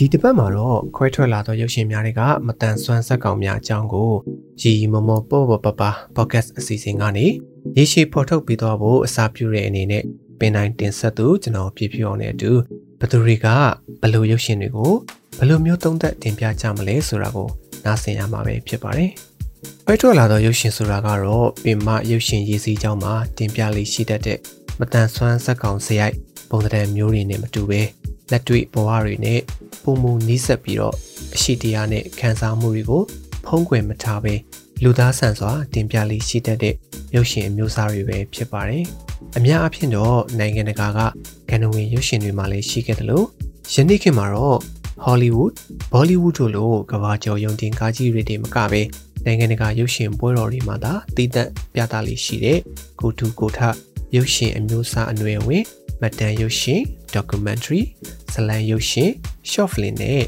ဒီတစ်ပတ်မှာတော့ခွဲထွက်လာသောရုပ်ရှင်များတွေကမတန်ဆွမ်းဆက်ကောင်များအကြောင်းကိုရီမမောပေါ်ပေါ်ပပ podcast အစီအစဉ်ကနေရေရှည်ဖော်ထုတ်ပြီးတော့ဖို့အစာပြုတဲ့အနေနဲ့ပင်တိုင်းတင်ဆက်သူကျွန်တော်ပြည့်ပြည့်အောင်နဲ့အတူဘသူတွေကဘလို့ရုပ်ရှင်တွေကိုဘလို့မျိုးသုံးသက်တင်ပြကြမလဲဆိုတာကိုနားဆင်ရမှာပဲဖြစ်ပါတယ်။ခွဲထွက်လာသောရုပ်ရှင်ဆိုတာကတော့ပင်မရုပ်ရှင်ရေးစည်းကြောင်းမှာတင်ပြလေးရှိတတ်တဲ့မတန်ဆွမ်းဆက်ကောင်စရိုက်ပုံသဏ္ဍာန်မျိုးတွေနဲ့မတူပဲလက်တွေ့ဘဝတွေနဲ့ ပုံမူနီးစပ်ပြီးတော့အရှိတရားနဲ့ခံစားမှုတွေကိုဖုံးကွယ်မထားဘဲလူသားဆန်စွာတင်ပြလေးရှိတတ်တဲ့ရုပ်ရှင်အမျိုးအစားတွေပဲဖြစ်ပါတယ်။အများအပြားတော့နိုင်ငံတကာကကဏ္ဍဝင်ရုပ်ရှင်တွေမှာလည်းရှိခဲ့တယ်လို့ယနေ့ခေတ်မှာတော့ Hollywood, Bollywood တို့လိုကမ္ဘာကျော်ယုံတင်ကားကြီးတွေတည်းမကပဲနိုင်ငံတကာရုပ်ရှင်ပွဲတော်တွေမှာသာတည်တံ့ပြသလေးရှိတဲ့ကိုတူကိုထရုပ်ရှင်အမျိုးအစားအနွယ်ဝင်မတန်ရုပ်ရှင် documentary ဇလံရုပ်ရှင် short film နဲ့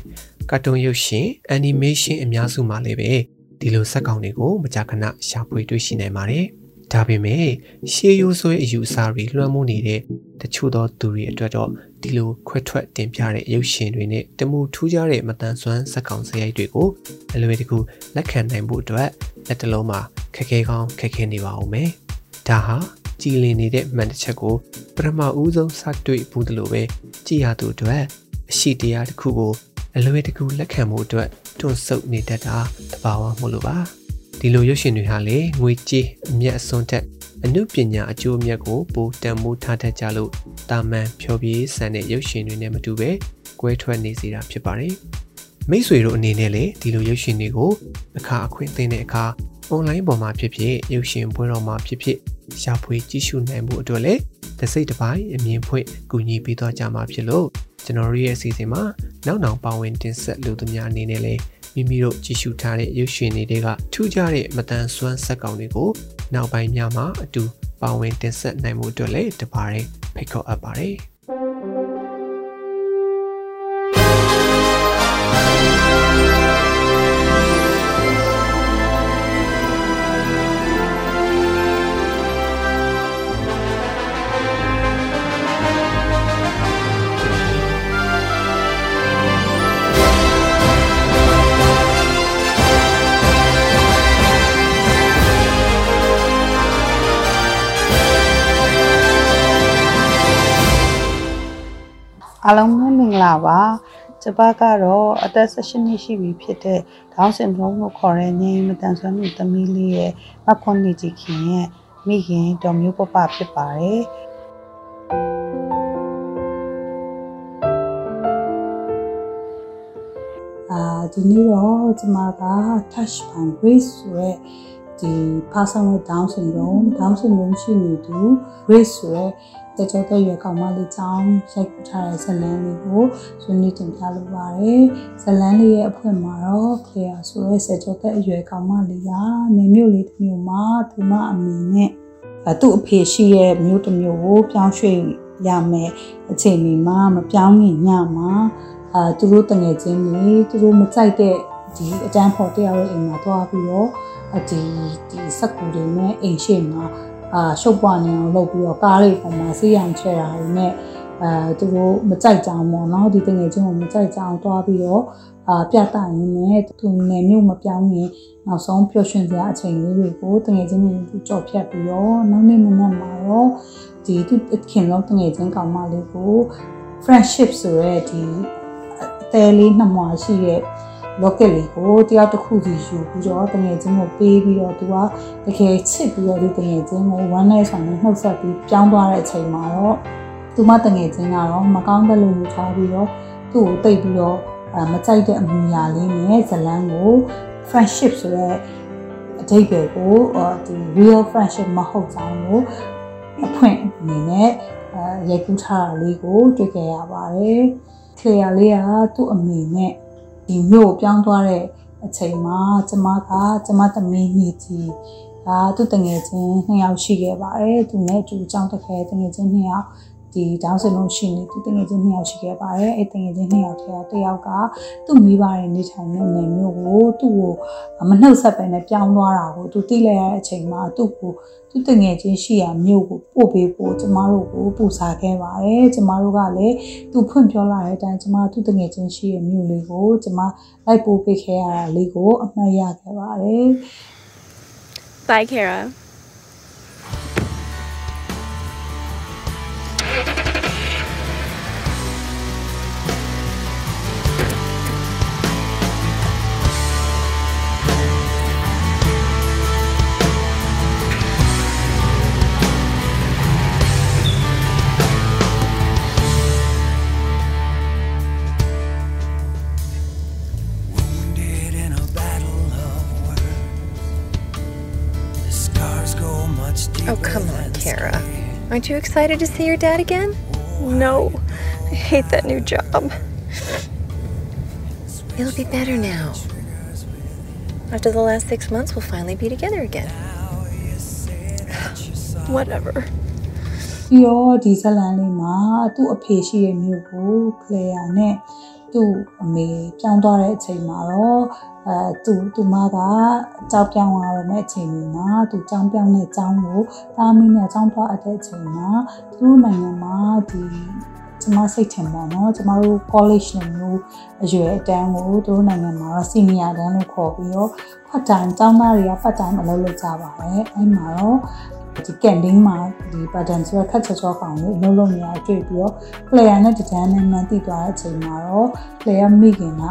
ကာတွန်းရုပ်ရှင် animation အများစုမှာလည်းပဲဒီလိုဇာတ်ကောင်တွေကိုမကြာခဏရှာဖွေတွေ့ရှိနိုင်ပါတယ်။ဒါပေမဲ့ရှေးရိုးဆွဲအယူအဆတွေလွှမ်းမိုးနေတဲ့တချို့သောသူတွေအတွက်တော့ဒီလိုခွဲထွက်တင်ပြတဲ့ရုပ်ရှင်တွေနဲ့တမူထူးခြားတဲ့မတန်ဆွမ်းဇာတ်ကောင်စရိုက်တွေကိုအလွယ်တကူလက်ခံနိုင်ဖို့အတွက်လက်တလုံးမှာခက်ခဲကောင်းခက်ခဲနေပါဦးမယ်။ဒါဟာကြည်လင်နေတဲ့မှန်တစ်ချက်ကိုပထမဦးဆုံးစတွေ့ဘူးတယ်လို့ပဲကြည်ရသူအတွက် အရှိတရားတစ်ခုကိုအလွယ်တကူလက်ခံမှုအတွက်တွန့်ဆုတ်နေတတ်တာတဘာဝမို့လို့ပါဒီလိုရုပ်ရှင်တွေဟာလေငွေကြေးအမျက်အစွန်းတက်အမှုပညာအကျိုးအမြတ်ကိုပိုတန်မိုးထားတတ်ကြလို့တာမန်ဖြောပြေးဆန်တဲ့ရုပ်ရှင်တွေနဲ့မတူပဲကွဲထွက်နေစေတာဖြစ်ပါတယ်မိတ်ဆွေတို့အနေနဲ့လည်းဒီလိုရုပ်ရှင်တွေကိုအခါအခွင့်အသင့်တဲ့အခါအွန်လိုင်းပေါ်မှာဖြစ်ဖြစ်ရုပ်ရှင်ပွဲတော်မှာဖြစ်ဖြစ်ရှာဖွေကြည့်ရှုနိုင်မှုအတွက်လည်းတစိတ်တစ်ပိုင်းအမြင်ဖွင့်ကူညီပေးသွားကြမှာဖြစ်လို့ ကျွန်တော်တို့ရဲ့အစီအစဉ်မှာနောက်နောက်ပါဝင်တင်ဆက်လူသူများအနေနဲ့လည်းမိမိတို့ကြည့်ရှုထားတဲ့ရုပ်ရှင်တွေကထူးခြားတဲ့မတန်ဆွမ်းဆက်ကောင်တွေကိုနောက်ပိုင်းများမှာအတူပါဝင်တင်ဆက်နိုင်မှုအတွက်လည်းတပါးဖိတ်ခေါ်အပ်ပါတယ် အားလုံးပဲမင်္ဂလာပါကျပကတော့အသက်16နှစ်ရှိပြီဖြစ်တဲ့ဒေါင်းစင်ဒရုန်းကိုခေါ်တဲ့ငိမ်းမတန်ဆွမ်းမှုသမီးလေးရဲ့မခွန်နေကြီးခင်ရဲ့မိခင်တော်မျိုးပပဖြစ်ပါတယ်အာဒီနေ့တော့ကျမက touch by grace ဆိုတဲ့ဒီ person with down syndrome down syndrome ရှိနေသူ grace ဆိုတဲ့ တကြောတဲ့ရွယ်ကောင်မလေးကြောင်းရိုက်ထားတဲ့ဇလန်းလေးကိုဆွေးနွေးတင်ပြလိုပါတယ်ဇလန်းလေးရဲ့အဖွင့်မှာတော့ clear ဆိုတဲ့ဆက်ကြောတဲ့အရွယ်ကောင်မလေးကနေမြို့လေးတစ်မြို့မှာသူမအမေနဲ့သူ့အဖေရှိရဲ့မြို့တစ်မြို့ကိုပြောင်းရွှေ့ရမယ်အချိန်ဒီမှာမပြောင်းခင်ညမှာအာသူတို့တငယ်ချင်းတွေသူတို့မကြိုက်တဲ့ဒီအတန်းဖော်တရားရဲ့အိမ်မှာသွားပြီးတော့ဒီဒီစက်ကူတွေနဲ့အိမ်ရှိမှာ အာရှုပ်ပွားနေအောင်လုပ်ပြီးတော့ကားလေးပေါ်မှာစီးရန်ချဲတာတွေနဲ့အဲသူတို့မကြိုက်ကြအောင်ပေါ့နော်ဒီတငယ်ချင်းကိုမကြိုက်ကြအောင်တွားပြီးတော့အာပြတာရင်းနဲ့သူနယ်မြို့မပြောင်းရင်နောက်ဆုံးပျော်ရွှင်စရာအချိန်လေးတွေကိုတငယ်ချင်းတွေသူကြော်ဖြတ်ပြီးတော့နောက်နေ့မနက်မှာတော့ဒီသူခင်တော့တငယ်ချင်းကောင်မလေးကို friendship ဆိုရဲဒီအသေးလေးနှစ်မွာရှိရဲ့ locket လေးကိုတယောက်တစ်ခုစီယူပြီးတော့တငယ်ချင်းကိုပေးပြီးတော့သူကတကယ်ချစ်ပြီးတော့ဒီတငယ်ချင်းကို one night ဆောင်နဲ့နှုတ်ဆက်ပြီးပြောင်းသွားတဲ့အချိန်မှာတော့သူမတငယ်ချင်းကတော့မကောင်းတဲ့လူယူထားပြီးတော့သူ့ကိုတိတ်ပြီးတော့အဲမကြိုက်တဲ့အမူအရာလေးနဲ့ဇလန်းကို friendship ဆိုတဲ့အဓိပ္ပာယ်ကိုဒီ real friendship မဟုတ်ကြောင်းကိုအဖွင့်အနေနဲ့အဲရိုက်ကူးထားတာလေးကိုတွေ့ကြရပါတယ်။ clear လေးကသူ့အမေနဲ့ ဒီမြို့ပြောင်းသွားတဲ့အချိန်မှာကျမကကျမသမီးညီကြီးဒါသူတငယ်ချင်းနှစ်ယောက်ရှိခဲ့ပါတယ်သူနဲ့အတူအကြောင်းတစ်ခဲတငယ်ချင်းနှစ်ယောက် ဒီဒေါင်းစင်လုံးရှိနေသူတငယ်ချင်းနှစ်ယောက်ရှိခဲ့ပါတယ်အဲ့တငယ်ချင်းနှစ်ယောက်ထဲကတစ်ယောက်ကသူ့မိဘရဲ့နေထိုင်တဲ့နေမျိုးကိုသူ့ကိုမနှုတ်ဆက်ပဲနဲ့ပြောင်းသွားတာကိုသူသိလိုက်ရတဲ့အချိန်မှာသူ့ကိုသူတငယ်ချင်းရှိရာမြို့ကိုပို့ပေးဖို့ကျမတို့ကိုပူစားခဲ့ပါတယ်ကျမတို့ကလည်းသူဖွင့်ပြောလာတဲ့အတိုင်းကျမသူတငယ်ချင်းရှိရာမြို့လေးကိုကျမလိုက်ပို့ပေးခဲ့ရတာလေးကိုအမှတ်ရခဲ့ပါတယ် Bye, Kara. Aren't you excited to see your dad again? No, I hate that new job. It'll be better now. After the last six months, we'll finally be together again. Whatever. ပြီးတော့ဒီဇလန်လေးမှာသူ့အဖေရှိတဲ့မြို့ကိုကလေယာနဲ့ သူ့အမေပြောင်းသွားတဲ့အချိန်မှာတော့အဲသူသူမကကြောက်ပြောင်းသွားရမယ့်အချိန်မှာသူကြောင်းပြောင်းတဲ့အကြောင်းကိုတာမီနဲ့အကြောင်းသွားအပ်တဲ့အချိန်မှာသူတို့နိုင်ငံမှာဒီကျမစိတ်ထင်ပါတော့ကျမတို့ college နဲ့မျိုးအရွယ်အတန်းကိုသူတို့နိုင်ငံမှာတော့ senior တန်းလို့ခေါ်ပြီးတော့ part time ကျောင်းသားတွေက part time အလုပ်လုပ်ကြပါတယ်အဲ့မှာတော့ ဒီကန်တင်းမှာဒီ pattern ဆိုတော့ခက်ချောချောကောင်လေးအလုံးလုံးနေရတွေ့ပြီးတော့ player နဲ့တန်းနဲ့မှန်းသိသွားတဲ့အချိန်မှာတော့ player မိခင်က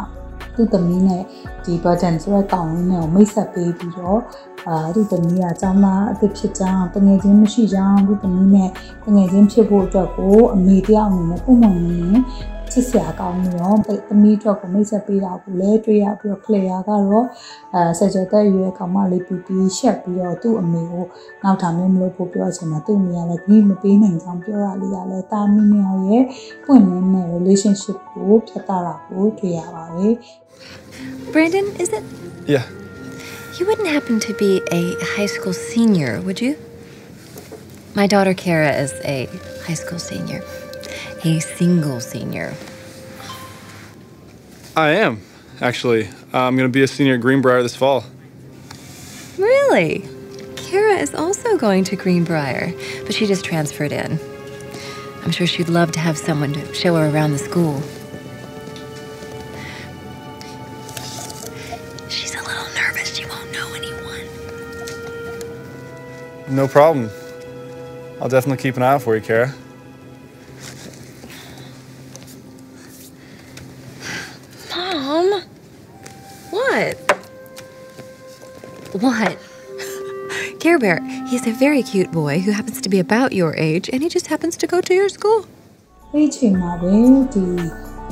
သူ့သမီးနဲ့ဒီ pattern ဆိုတဲ့ကောင်လေးနဲ့ကိုမိတ်ဆက်ပေးပြီးတော့အာသူ့သမီးကကျောင်းသားအသစ်ဖြစ်ကြောင်းတငယ်ချင်းမရှိကြောင်းသူ့သမီးနဲ့တငယ်ချင်းဖြစ်ဖို့အတွက်ကိုအမေတယောက်အနေနဲ့ပုံမှန်နေ ချစ်စရာကောင်းပြီးတော့သမီးအတွက်ကိုမိတ်ဆက်ပေးတာကိုလည်းတွေ့ရပြီးတော့ player ကတော့အဲဆက်ကြောတဲ့ရွယ်ကောင်မလေးပူပီရှက်ပြီးတော့သူ့အမေကိုနောက်ထပ်မျိုးမလုပ်ဖို့ပြောချင်မှာသူ့အမေကလည်းဒီမပေးနိုင်ကြောင်းပြောရလေးကလည်းတာမီမြောင်ရဲ့ပွင့်လင်းတဲ့ relationship ကိုဖြတ်တာကိုတွေ့ရပါတယ် Brandon, is it? Yeah. You wouldn't happen to be a high school senior, would you? My daughter Kara is a high school senior, a single senior. I am, actually. Uh, I'm going to be a senior at Greenbrier this fall. Really? Kara is also going to Greenbrier, but she just transferred in. I'm sure she'd love to have someone to show her around the school. She's a little nervous. She won't know anyone. No problem. I'll definitely keep an eye out for you, Kara. What? Care Bear, he's a very cute boy who happens to be about your age, and he just happens to go to your school. အဲ့ဒီအချိန်မှာပဲဒီ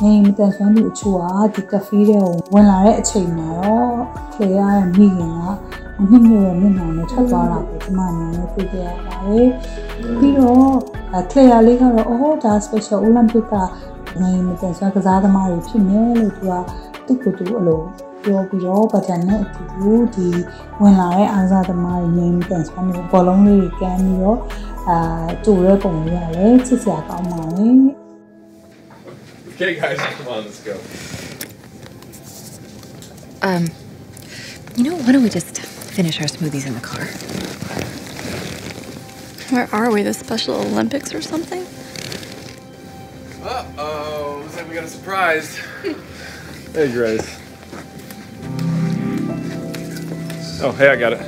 နေမတန်ဆွမ်းသူအချို့ကဒီကဖေးတွေကိုဝင်လာတဲ့အချိန်မှာတော့ခေရရဲ့မိခင်ကမြင့်မြတ်ရဲ့မျက်နှာနဲ့ထွက်သွားတာကိုကျွန်မအနေနဲ့တွေ့ကြရပါတယ်။ပြီးတော့ခေရလေးကတော့အော်ဒါ special olympic ကနေမတန်ဆွမ်းကစားသမားတွေဖြစ်မယ်လို့သူကသူ့ကိုယ်သူအလို ပြောပြီးတော့ပထမနဲ့အတူဒီဝင်လာတဲ့အားစားသမားတွေနေမတန်ဆွမ်းတွေဘောလုံးလေးကမ်းပြီးတော့အာတူရဲပုံလေးရတယ်ချစ်စရာကောင်းပါတယ် Okay, guys, come on, let's go. Um, you know, why don't we just finish our smoothies in the car? Where are we? The Special Olympics or something? got a surprise. hey, Grace. Oh, hey, I got it.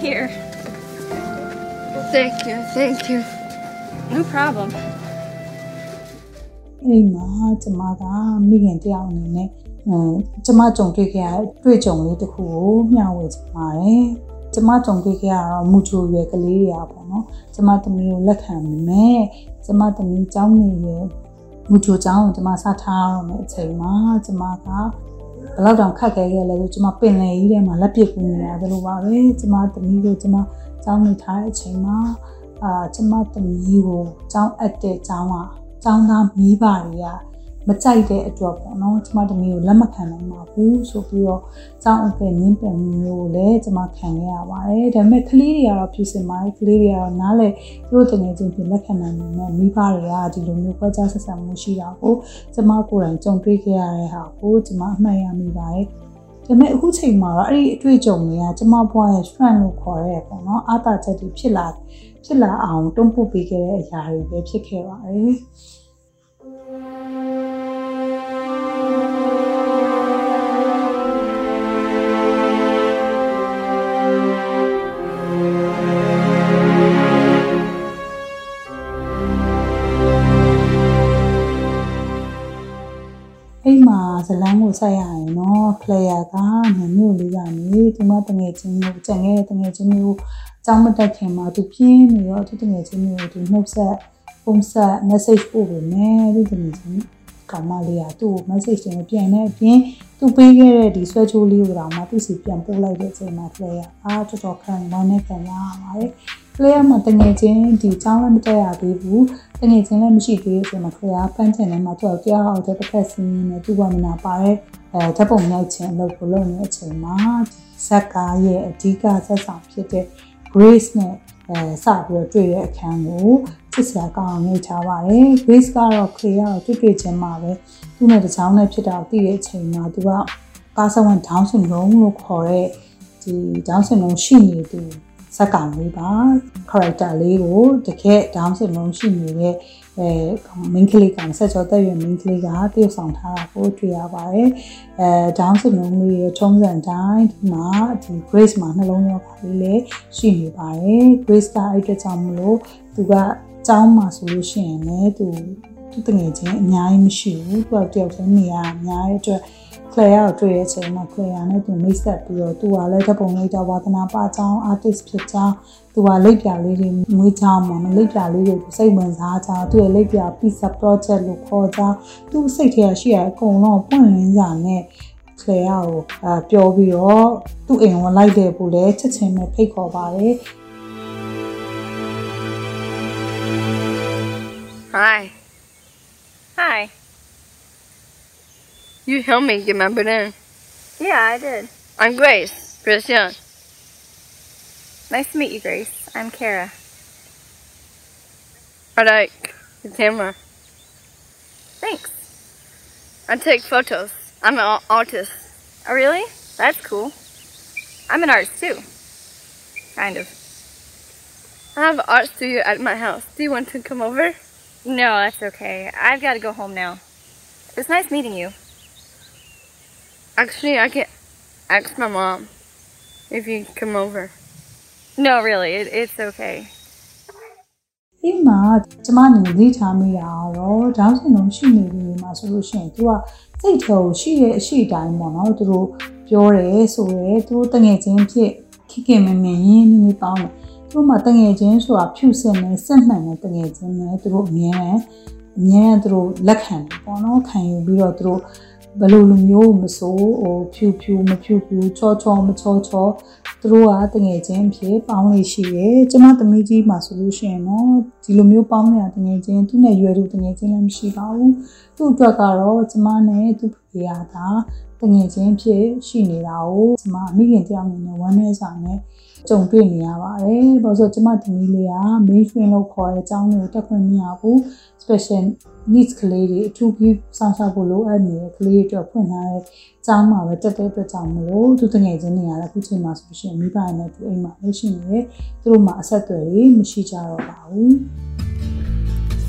Here. Thank you, thank you. No problem. အဲ့ဒီမှာကျမကမိခင်တယောက်အနေနဲ့အဲကျမကြုံတွေ့ခဲ့ရတဲ့တွေ့ကြုံလေးတစ်ခုကိုမျှဝေချင်ပါတယ်။ကျမကြုံတွေ့ခဲ့ရတော့မူချိုရွယ်ကလေးတွေอ่ะပေါ့နော်။ကျမသမီးကိုလက်ခံမိမယ်။ကျမသမီးကျောင်းနေရွယ်မူချိုကျောင်းကိုကျမစထားရမယ်အချိန်မှာကျမက ဘယ်လောက်တောင်ခက်ခဲခဲ့လဲဆိုကျမပင်လယ်ကြီးထဲမှာလက်ပစ်ကူနေရတယ်လို့ပါပဲ။ကျမသမီးကိုကျမကျောင်းနေထားတဲ့အချိန်မှာအာကျမသမီးကိုကျောင်းအပ်တဲ့ကျောင်းကကျောင်းသားမိဘတွေက မကြိုက်တဲ့အတွက်ပေါ့နော်ကျမသမီးကိုလက်မခံနိုင်ပါဘူးဆိုပြီးတော့ကျောင်းအကဲနင်းပယ်မှုမျိုးကိုလည်းကျမခံခဲ့ရပါတယ်ဒါပေမဲ့ကလေးတွေကတော့ဖြူစင်ပါတယ်ကလေးတွေကတော့နားလေသူတို့တကယ်ချင်းပြင်လက်ခံနိုင်နေတယ်မိဘတွေကဒီလိုမျိုးခွဲခြားဆက်ဆံမှုရှိတာကိုကျမကိုယ်တိုင်ကြုံတွေ့ခဲ့ရတဲ့ဟာကိုကျမအမှတ်ရမိပါတယ်ဒါပေမဲ့အခုချိန်မှာတော့အဲ့ဒီအတွေ့အကြုံတွေကကျမဘွားရဲ့ strength လို့ခေါ်ရဲပေါ့နော်အားသာချက်တွေဖြစ်လာဖြစ်လာအောင်တွန်းပို့ပေးခဲ့တဲ့အရာတွေပဲဖြစ်ခဲ့ပါတယ်။ ဇလန်းကိုဆက်ရရင်တော့ player ကမမျိုးလေးကနေသူမတငယ်ချင်းကိုကြံခဲ့တဲ့တငယ်ချင်းမျိုးအကြောင်းမတက်ခင်မှာသူပြင်းနေတော့သူတငယ်ချင်းမျိုးကိုသူနှုတ်ဆက်ပုံဆက် message ပို့ပေးမယ်သူတငယ်ချင်းကောင်မလေးကသူ့ကို message တင်ပြန်နေအပြင်သူပေးခဲ့တဲ့ဒီဆွဲချိုးလေးကိုတော့မှသူ့စီပြန်ပို့လိုက်တဲ့အချိန်မှာ player အားတော်တော်ခံဝမ်းနဲ့ခံရပါတယ် player မှာတငယ်ချင်းဒီအကြောင်းလည်းမတက်ရသေးဘူးတငယ်ချင်းလည်းမရှိသေးတဲ့အချိန်မှာ player ဖန်ချင်တယ်မှာသူ့တရားအောင်တဲ့တစ်ဖက်စီးနေသူ့ဘာမနာပါတဲ့အဲဓာတ်ပုံရိုက်ခြင်းအလုပ်ကိုလုပ်နေတဲ့အချိန်မှာဇက်ကားရဲ့အဓိကဆက်ဆောင်ဖြစ်တဲ့ Grace နဲ့အဲစပြီးတော့တွေ့တဲ့အခန်းကိုချစ်စရာကောင်းအောင်နှိပ်ထားပါတယ် Grace ကတော့ clear တော့တွေ့တွေ့ချင်းမှာပဲသူ့နဲ့တချောင်းနဲ့ဖြစ်တာကိုသိတဲ့အချိန်မှာသူကပါစဝန် down syndrome လို့ခေါ်တဲ့ဒီ down syndrome ရှိနေသူ ဇက်ကောင်လေးပါ character လေးကိုတကယ် down syndrome ရှိနေတဲ့အဲ main ကလေးကဆက်ကြောသက်ရွယ် main ကလေးကတရုပ်ဆောင်ထားတာကိုတွေ့ရပါတယ်အဲ down syndrome လေးရဲ့ထုံးစံတိုင်းဒီမှာဒီ grace မှာနှလုံးရောဂါလေးလည်းရှိနေပါတယ် grace ကအဲ့အတွက်ကြောင့်မလို့သူကကျောင်းမှာဆိုလို့ရှိရင်လည်းသူသူတငယ်ချင်းအများကြီးမရှိဘူးသူကတယောက်တည်းနေရအများကြီးအတွက် Claire ကိုတွေ့တဲ့အချိန်မှာ Claire နဲ့သူမိတ်ဆက်ပြီးတော့သူကလည်းဓာတ်ပုံလိုက်တော့ဝါသနာပါကြောင်း artist ဖြစ်ကြောင်းသူကလိပ်ပြလေးတွေမွေးကြောင်းမှာလိပ်ပြလေးတွေစိတ်ဝင်စားကြောင်းသူရဲ့လိပ်ပြ pizza project လို့ခေါ်ကြောင်းသူစိတ်ထဲရှိရအကုန်လုံးပွင့်လင်းစာနဲ့ Claire ကိုအပြောပြီးတော့သူ့အိမ်ဝင်လိုက်တယ်ပို့လဲချက်ချင်းပဲဖိတ်ခေါ်ပါတယ် Hi. Hi. You helped me get my banana. Yeah, I did. I'm Grace. Grace Young. Nice to meet you, Grace. I'm Kara. I like the camera. Thanks. I take photos. I'm an artist. Oh, really? That's cool. I'm an artist too. Kind of. I have an art studio at my house. Do you want to come over? No, that's okay. I've got to go home now. It was nice meeting you. Actually, I can ask my mom if you can come over. No, really, it, it's okay. အိမ်မှာကျမအနေနဲ့သိထားမိတာကတော့ဒေါင်းစင်လုံးရှိနေပြီမှာဆိုလို့ရှိရင်သူကစိတ်ထဲကိုရှိတဲ့အရှိတိုင်းပေါ့နော်သူတို့ပြောတယ်ဆိုရဲသူတို့တငယ်ချင်းဖြစ်ခိခင်မမင်းရင်းနေနေပေါင်းတယ်သူတို့မှတငယ်ချင်းဆိုတာဖြူစင်နေစက်မှန်တဲ့တငယ်ချင်းနဲ့သူတို့အမြဲတမ်းအမြဲတမ်းသူတို့လက်ခံတယ်ပေါ့နော်ခံယူပြီးတော့သူတို့ ဘယ်လိုလူမျိုးမဆိုဟိုဖြူဖြူမဖြူဖြူချောချောမချောချောသူတို့ကတငယ်ချင်းဖြစ်ပေါင်းလို့ရှိရဲကျမသမီးကြီးမှာဆိုလို့ရှိရင်တော့ဒီလိုမျိုးပေါင်းနေတာတငယ်ချင်းသူနဲ့ရွယ်သူတငယ်ချင်းလည်းမရှိပါဘူးသူ့အတွက်ကတော့ကျမနဲ့သူ့ဖေရတာတငယ်ချင်းဖြစ်ရှိနေတာကိုကျမမိခင်တယောက်အနေနဲ့ဝမ်းနည်းစာနဲ့ကြုံတွေ့နေရပါတယ်။ဘာလို့ဆိုကျမသမီးလေးက mainstream လို့ခေါ်တဲ့အကြောင်းကိုတက်ခွင့်မရဘူး special needs ကလေးတွေအထူးကြီးစောင့်ရှောက်ဖို့လိုအပ်နေတဲ့ကလေးတွေအတွက်ဖွင့်ထားတဲ့ကျောင်းမှာပဲတက်တဲ့အတွက်ကြောင့်မလို့သူတငယ်ချင်းတွေရတယ်အခုချိန်မှာဆိုလို့ရှိရင်မိဘနဲ့သူအိမ်မှာလည်းရှိနေတယ်သူတို့မှာအဆက်အသွယ်တွေမရှိကြတော့ပါဘူး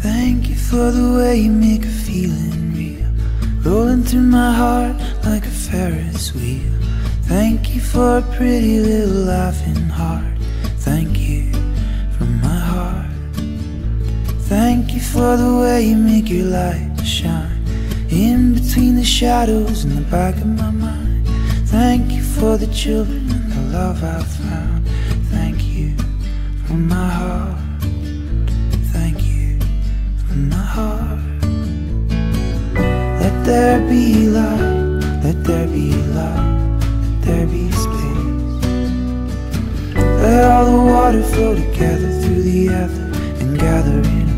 Thank you for the way you make a feeling real. Rolling through my heart like a Ferris wheel. Thank you for a pretty little laughing heart. Thank you from my heart. Thank you for the way you make your light shine. In between the shadows in the back of my mind. Thank you for the children and the love I've found. Thank you from my heart. Thank you from my heart. Let there be light, let there be light, let there be space. Let all the water flow together through the ether and gather in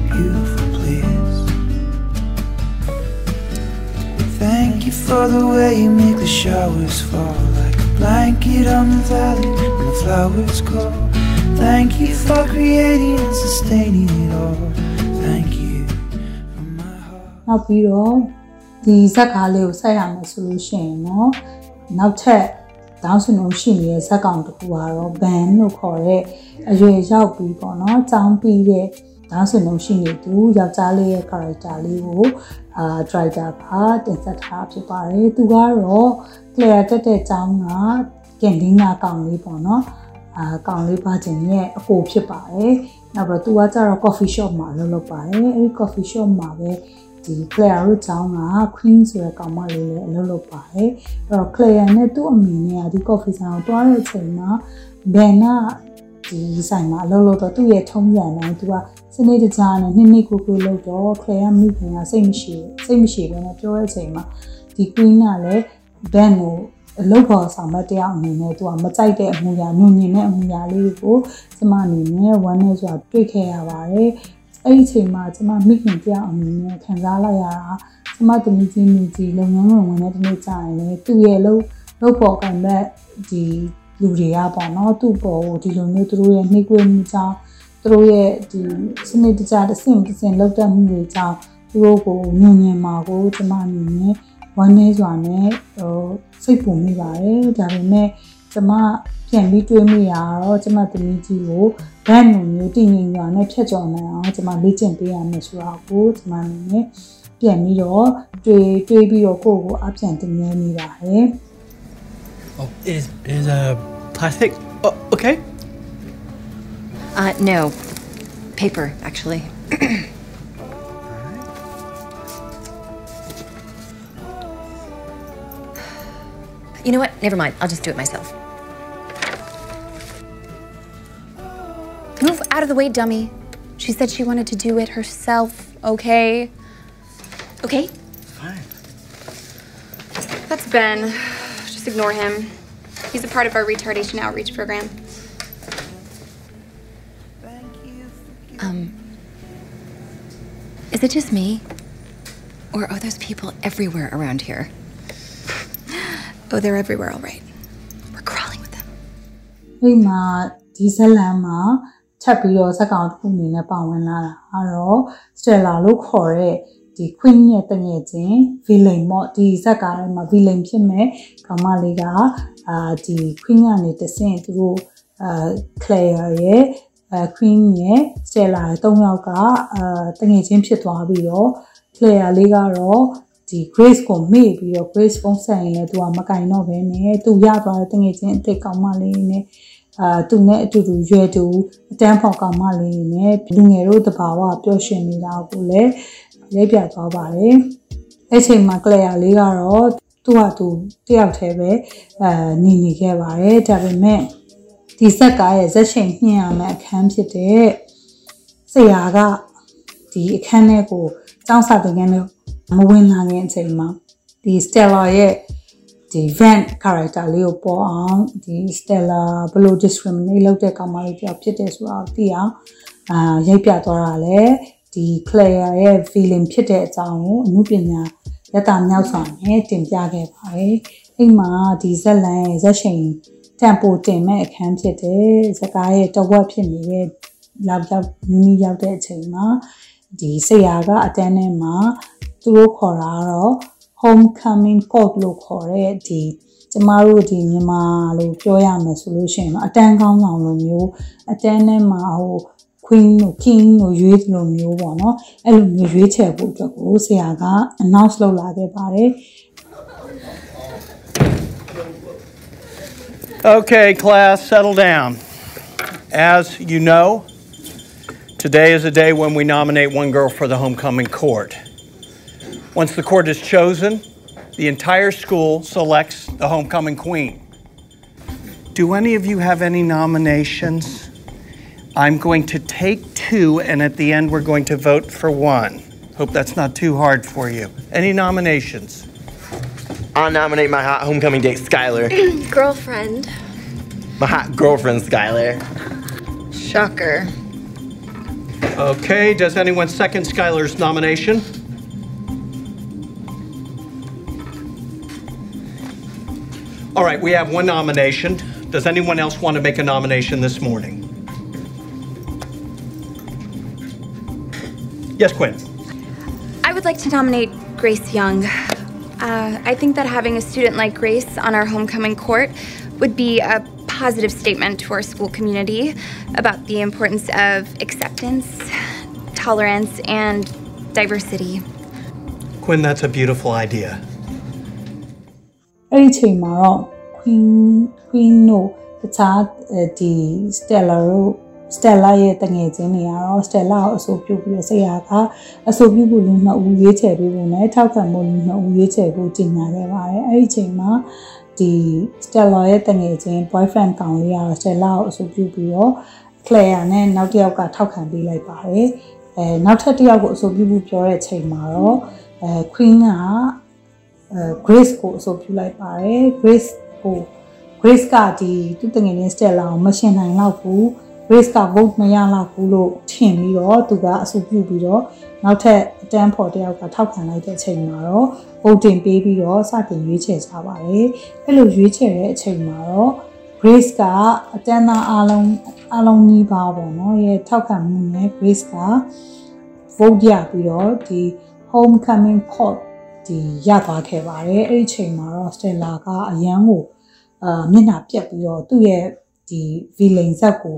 the way you make the showers fall Like a blanket on the valley when the flowers call Thank you for creating and sustaining it all Thank you from my heart နောက်ပြီးတော့ဒီဇက်ကားလေးကိုဆက်ရမယ်ဆိုလို့ရှိရင်တော့နောက်ထပ်ဒေါင်းစနုံရှိနေတဲ့ဇက်ကောင်တစ်ခုကတော့ ban လို့ခေါ်တဲ့အရွယ်ရောက်ပြီးပေါ့နော်ចောင်းပြီးတဲ့ နားဆင်လို့ရှိနေသူယောက်ျားလေးရဲ့ character လေးကိုအာ driver ကတင်ဆက်ထားဖြစ်ပါတယ်သူကတော့ Claire တက်တဲ့အကြောင်းကကင်ဒင်းကကောင်လေးပေါ့နော်အာကောင်လေးပါခြင်းရဲ့အကိုဖြစ်ပါတယ်နောက်ပြီးတော့သူကကျတော့ coffee shop မှာလုပ်လုပ်ပါတယ်အဲဒီ coffee shop မှာပဲဒီ Claire တို့ကြောင်းက Queen ဆိုတဲ့ကောင်မလေးလည်းအလုပ်လုပ်ပါတယ်အဲ့တော့ Claire နဲ့သူ့အမေနဲ့ကဒီ coffee ဆိုင်ကိုတွားတဲ့အချိန်မှာ Ben ကဒီဆိုင်မှာအလုပ်လုပ်တော့သူ့ရဲ့ထုံးစံတိုင်းသူက နေတကြားနဲ့နှစ်နှစ်ကိုကိုလုပ်တော့ Claire ကမိခင်ကစိတ်မရှိစိတ်မရှိဘဲနဲ့ပြောတဲ့အချိန်မှာဒီ Queen ကလည်း Ben ကိုအလုပ်ပေါ်ဆောင်မတယောက်အနေနဲ့သူကမကြိုက်တဲ့အမူအရာညွန်ညင်တဲ့အမူအရာလေးကိုကျမအနေနဲ့ဝမ်းနဲ့ဆိုတာတွေ့ခဲ့ရပါတယ်အဲ့ဒီအချိန်မှာကျမမိခင်တယောက်အနေနဲ့ခံစားလိုက်ရတာကျမသမီးကြီးမိကြီးလုပ်ငန်းဝင်ဝင်တဲ့ဒီနေ့ကြာရင်လေသူ့ရဲ့လုပ်လုပ်ပေါ်ကံမဲ့ဒီလူတွေကပေါ့နော်သူ့ပေါ်ကိုဒီလိုမျိုးသူတို့ရဲ့နှိကွေးမှုကြောင့် သူတို့ရဲ့ဒီစနစ်တကျတစ်ဆင့်တစ်ဆင့်လောက်တက်မှုတွေကြောင့်သူတို့ကိုညွန်ညင်မှာကိုကျမအနေနဲ့ဝမ်းနည်းစွာနဲ့ဟိုစိတ်ပူမိပါတယ်ဒါပေမဲ့ကျမပြန်ပြီးတွေးမိရတော့ကျမသမီးကြီးကိုဘန်းလိုမျိုးတည်ငြိမ်စွာနဲ့ဖြတ်ကျော်နိုင်အောင်ကျမလေ့ကျင့်ပေးရမယ်ဆိုတာကိုကျမအနေနဲ့ပြန်ပြီးတော့တွေးတွေးပြီးတော့ကိုယ့်ကိုအပြန်တင်နေမိပါတယ် Oh, is is a plastic. Oh, okay. Uh, no. Paper, actually. you know what? Never mind. I'll just do it myself. Move out of the way, dummy. She said she wanted to do it herself, okay? Okay. Fine. That's Ben. Just ignore him. He's a part of our retardation outreach program. Um, is it just me? Or are those people everywhere around here? Oh, they're everywhere, all right. We're crawling with them. အိမ်မှာဒီဇက်လန်မှာထပ်ပြီးတော့ဇက်ကောင်တစ်ခုအနေနဲ့ပါဝင်လာတာအဲ့တော့ Stella လို့ခေါ်တဲ့ဒီ Queen ရဲ့တငယ်ချင်း villain ပေါ့ဒီဇက်ကားထဲမှာ villain ဖြစ်မဲ့ကောင်မလေးကအာဒီ Queen ကနေတဆင့်သူတို့အာ Claire ရဲ့ အဲ Queen ရဲ့ Stella ရဲ့၃ယောက်ကအာတငယ်ချင်းဖြစ်သွားပြီးတော့ Claire လေးကတော့ဒီ Grace ကိုမေ့ပြီးတော့ Grace ပုံစံရင်လည်းသူကမကင်တော့ဘဲနဲ့သူရသွားတဲ့တငယ်ချင်းအစ်စ်ကောင်မလေးနဲ့အာသူနဲ့အတူတူရွယ်တူအတန်းဖော်ကောင်မလေးနဲ့လူငယ်တို့တဘာဝပျော်ရွှင်နေတာကိုလည်းရိုက်ပြသွားပါတယ်။အဲ့ချိန်မှာကလျာလေးကတော့သူ့ဟာသူတယောက်တည်းပဲအဲနေနေခဲ့ပါတယ်။ဒါပေမဲ့ ဒီဇက်ကားရဲ့ဇက်ချိန်ညှင်ရမယ့်အခန်းဖြစ်တဲ့ဆရာကဒီအခန်းထဲကိုចောင်းစာသင်ခန်းထဲမဝင်လာခင်အချိန်မှာဒီ Stella ရဲ့ဒီ van character လေးကိုပေါ်အောင်ဒီ Stella ဘယ်လို discriminate လုပ်တဲ့ကောင်မလေးတယောက်ဖြစ်တယ်ဆိုတာကိုသိအောင်အာရိုက်ပြသွားတာလေဒီ Claire ရဲ့ feeling ဖြစ်တဲ့အကြောင်းကိုအမှုပညာလက်တာမြောက်စွာနဲ့တင်ပြခဲ့ပါတယ်အိမ်မှာဒီဇက်လန်ရဲ့ဇက်ချိန် တန်ပိုတင်မဲ့အခန်းဖြစ်တဲ့ဇကားရဲ့တဝက်ဖြစ်နေတဲ့လောက်ရောက်နီးနီးရောက်တဲ့အချိန်မှာဒီဆရာကအတန်းထဲမှာသူတို့ခေါ်တာကတော့ homecoming court လို့ခေါ်တဲ့ဒီကျမတို့ဒီမြန်မာလို့ပြောရမယ်ဆိုလို့ရှိရင်တော့အတန်းကောင်းဆောင်လိုမျိုးအတန်းထဲမှာဟို queen ကို king ကိုရွေးသလိုမျိုးပေါ့နော်အဲ့လိုမျိုးရွေးချယ်ဖို့အတွက်ကိုဆရာက announce လုပ်လာခဲ့ပါတယ် Okay, class, settle down. As you know, today is a day when we nominate one girl for the homecoming court. Once the court is chosen, the entire school selects the homecoming queen. Do any of you have any nominations? I'm going to take two, and at the end, we're going to vote for one. Hope that's not too hard for you. Any nominations? I'll nominate my hot homecoming date, Skylar. Girlfriend. My hot girlfriend, Skylar. Shocker. Okay, does anyone second Skylar's nomination? All right, we have one nomination. Does anyone else want to make a nomination this morning? Yes, Quinn. I would like to nominate Grace Young. Uh, I think that having a student like Grace on our homecoming court would be a positive statement to our school community about the importance of acceptance, tolerance, and diversity. Quinn, that's a beautiful idea. အဲ့ဒီချိန်မှာတော့ queen queen တို့တခြားဒီ stella တို့ stella ရဲ့တငယ်ချင်းတွေကတော့ stella ကိုအဆိုပြုပြီးတော့ဆရာကအဆိုပြုဖို့လူနှစ်ဦးရွေးချယ်ပေးဖို့နဲ့ထောက်ခံဖို့လူနှစ်ဦးရွေးချယ်ဖို့ကြီးညာခဲ့ပါတယ်အဲ့ဒီချိန်မှာဒီ stella ရဲ့တငယ်ချင်း boyfriend ကောင်လေးကတော့ stella ကိုအဆိုပြုပြီးတော့ Claire နဲ့နောက်တစ်ယောက်ကထောက်ခံပေးလိုက်ပါတယ်အဲနောက်ထပ်တစ်ယောက်ကိုအဆိုပြုဖို့ပြောတဲ့ချိန်မှာတော့အဲ queen ကအဲ Grace ကိုအဆိုပြုလိုက်ပါတယ် Grace ကို Grace ကဒီသူ့တငယ်ချင်း Stella ကိုမရှင်နိုင်တော့ဘူး Grace က vote မရတော့ဘူးလို့ထင်ပြီးတော့သူကအဆိုပြုပြီးတော့နောက်ထပ်အတန်းဖော်တယောက်ကထောက်ခံလိုက်တဲ့အချိန်မှာတော့ voting ပေးပြီးတော့စတင်ရွေးချယ်ကြပါတယ်အဲ့လိုရွေးချယ်တဲ့အချိန်မှာတော့ Grace ကအတန်းသားအားလုံးအားလုံးကြီးပါပေါ့နော်ရဲ့ထောက်ခံမှုနဲ့ Grace က vote ရပြီးတော့ဒီ homecoming pot ဒီရသွားခဲ့ပါတယ်အဲ့ဒီချိန်မှာတော့ Stella ကအရန်ကိုအာမျက်နှာပြက်ပြီးတော့သူ့ရဲ့ဒီ villain ဇက်ကို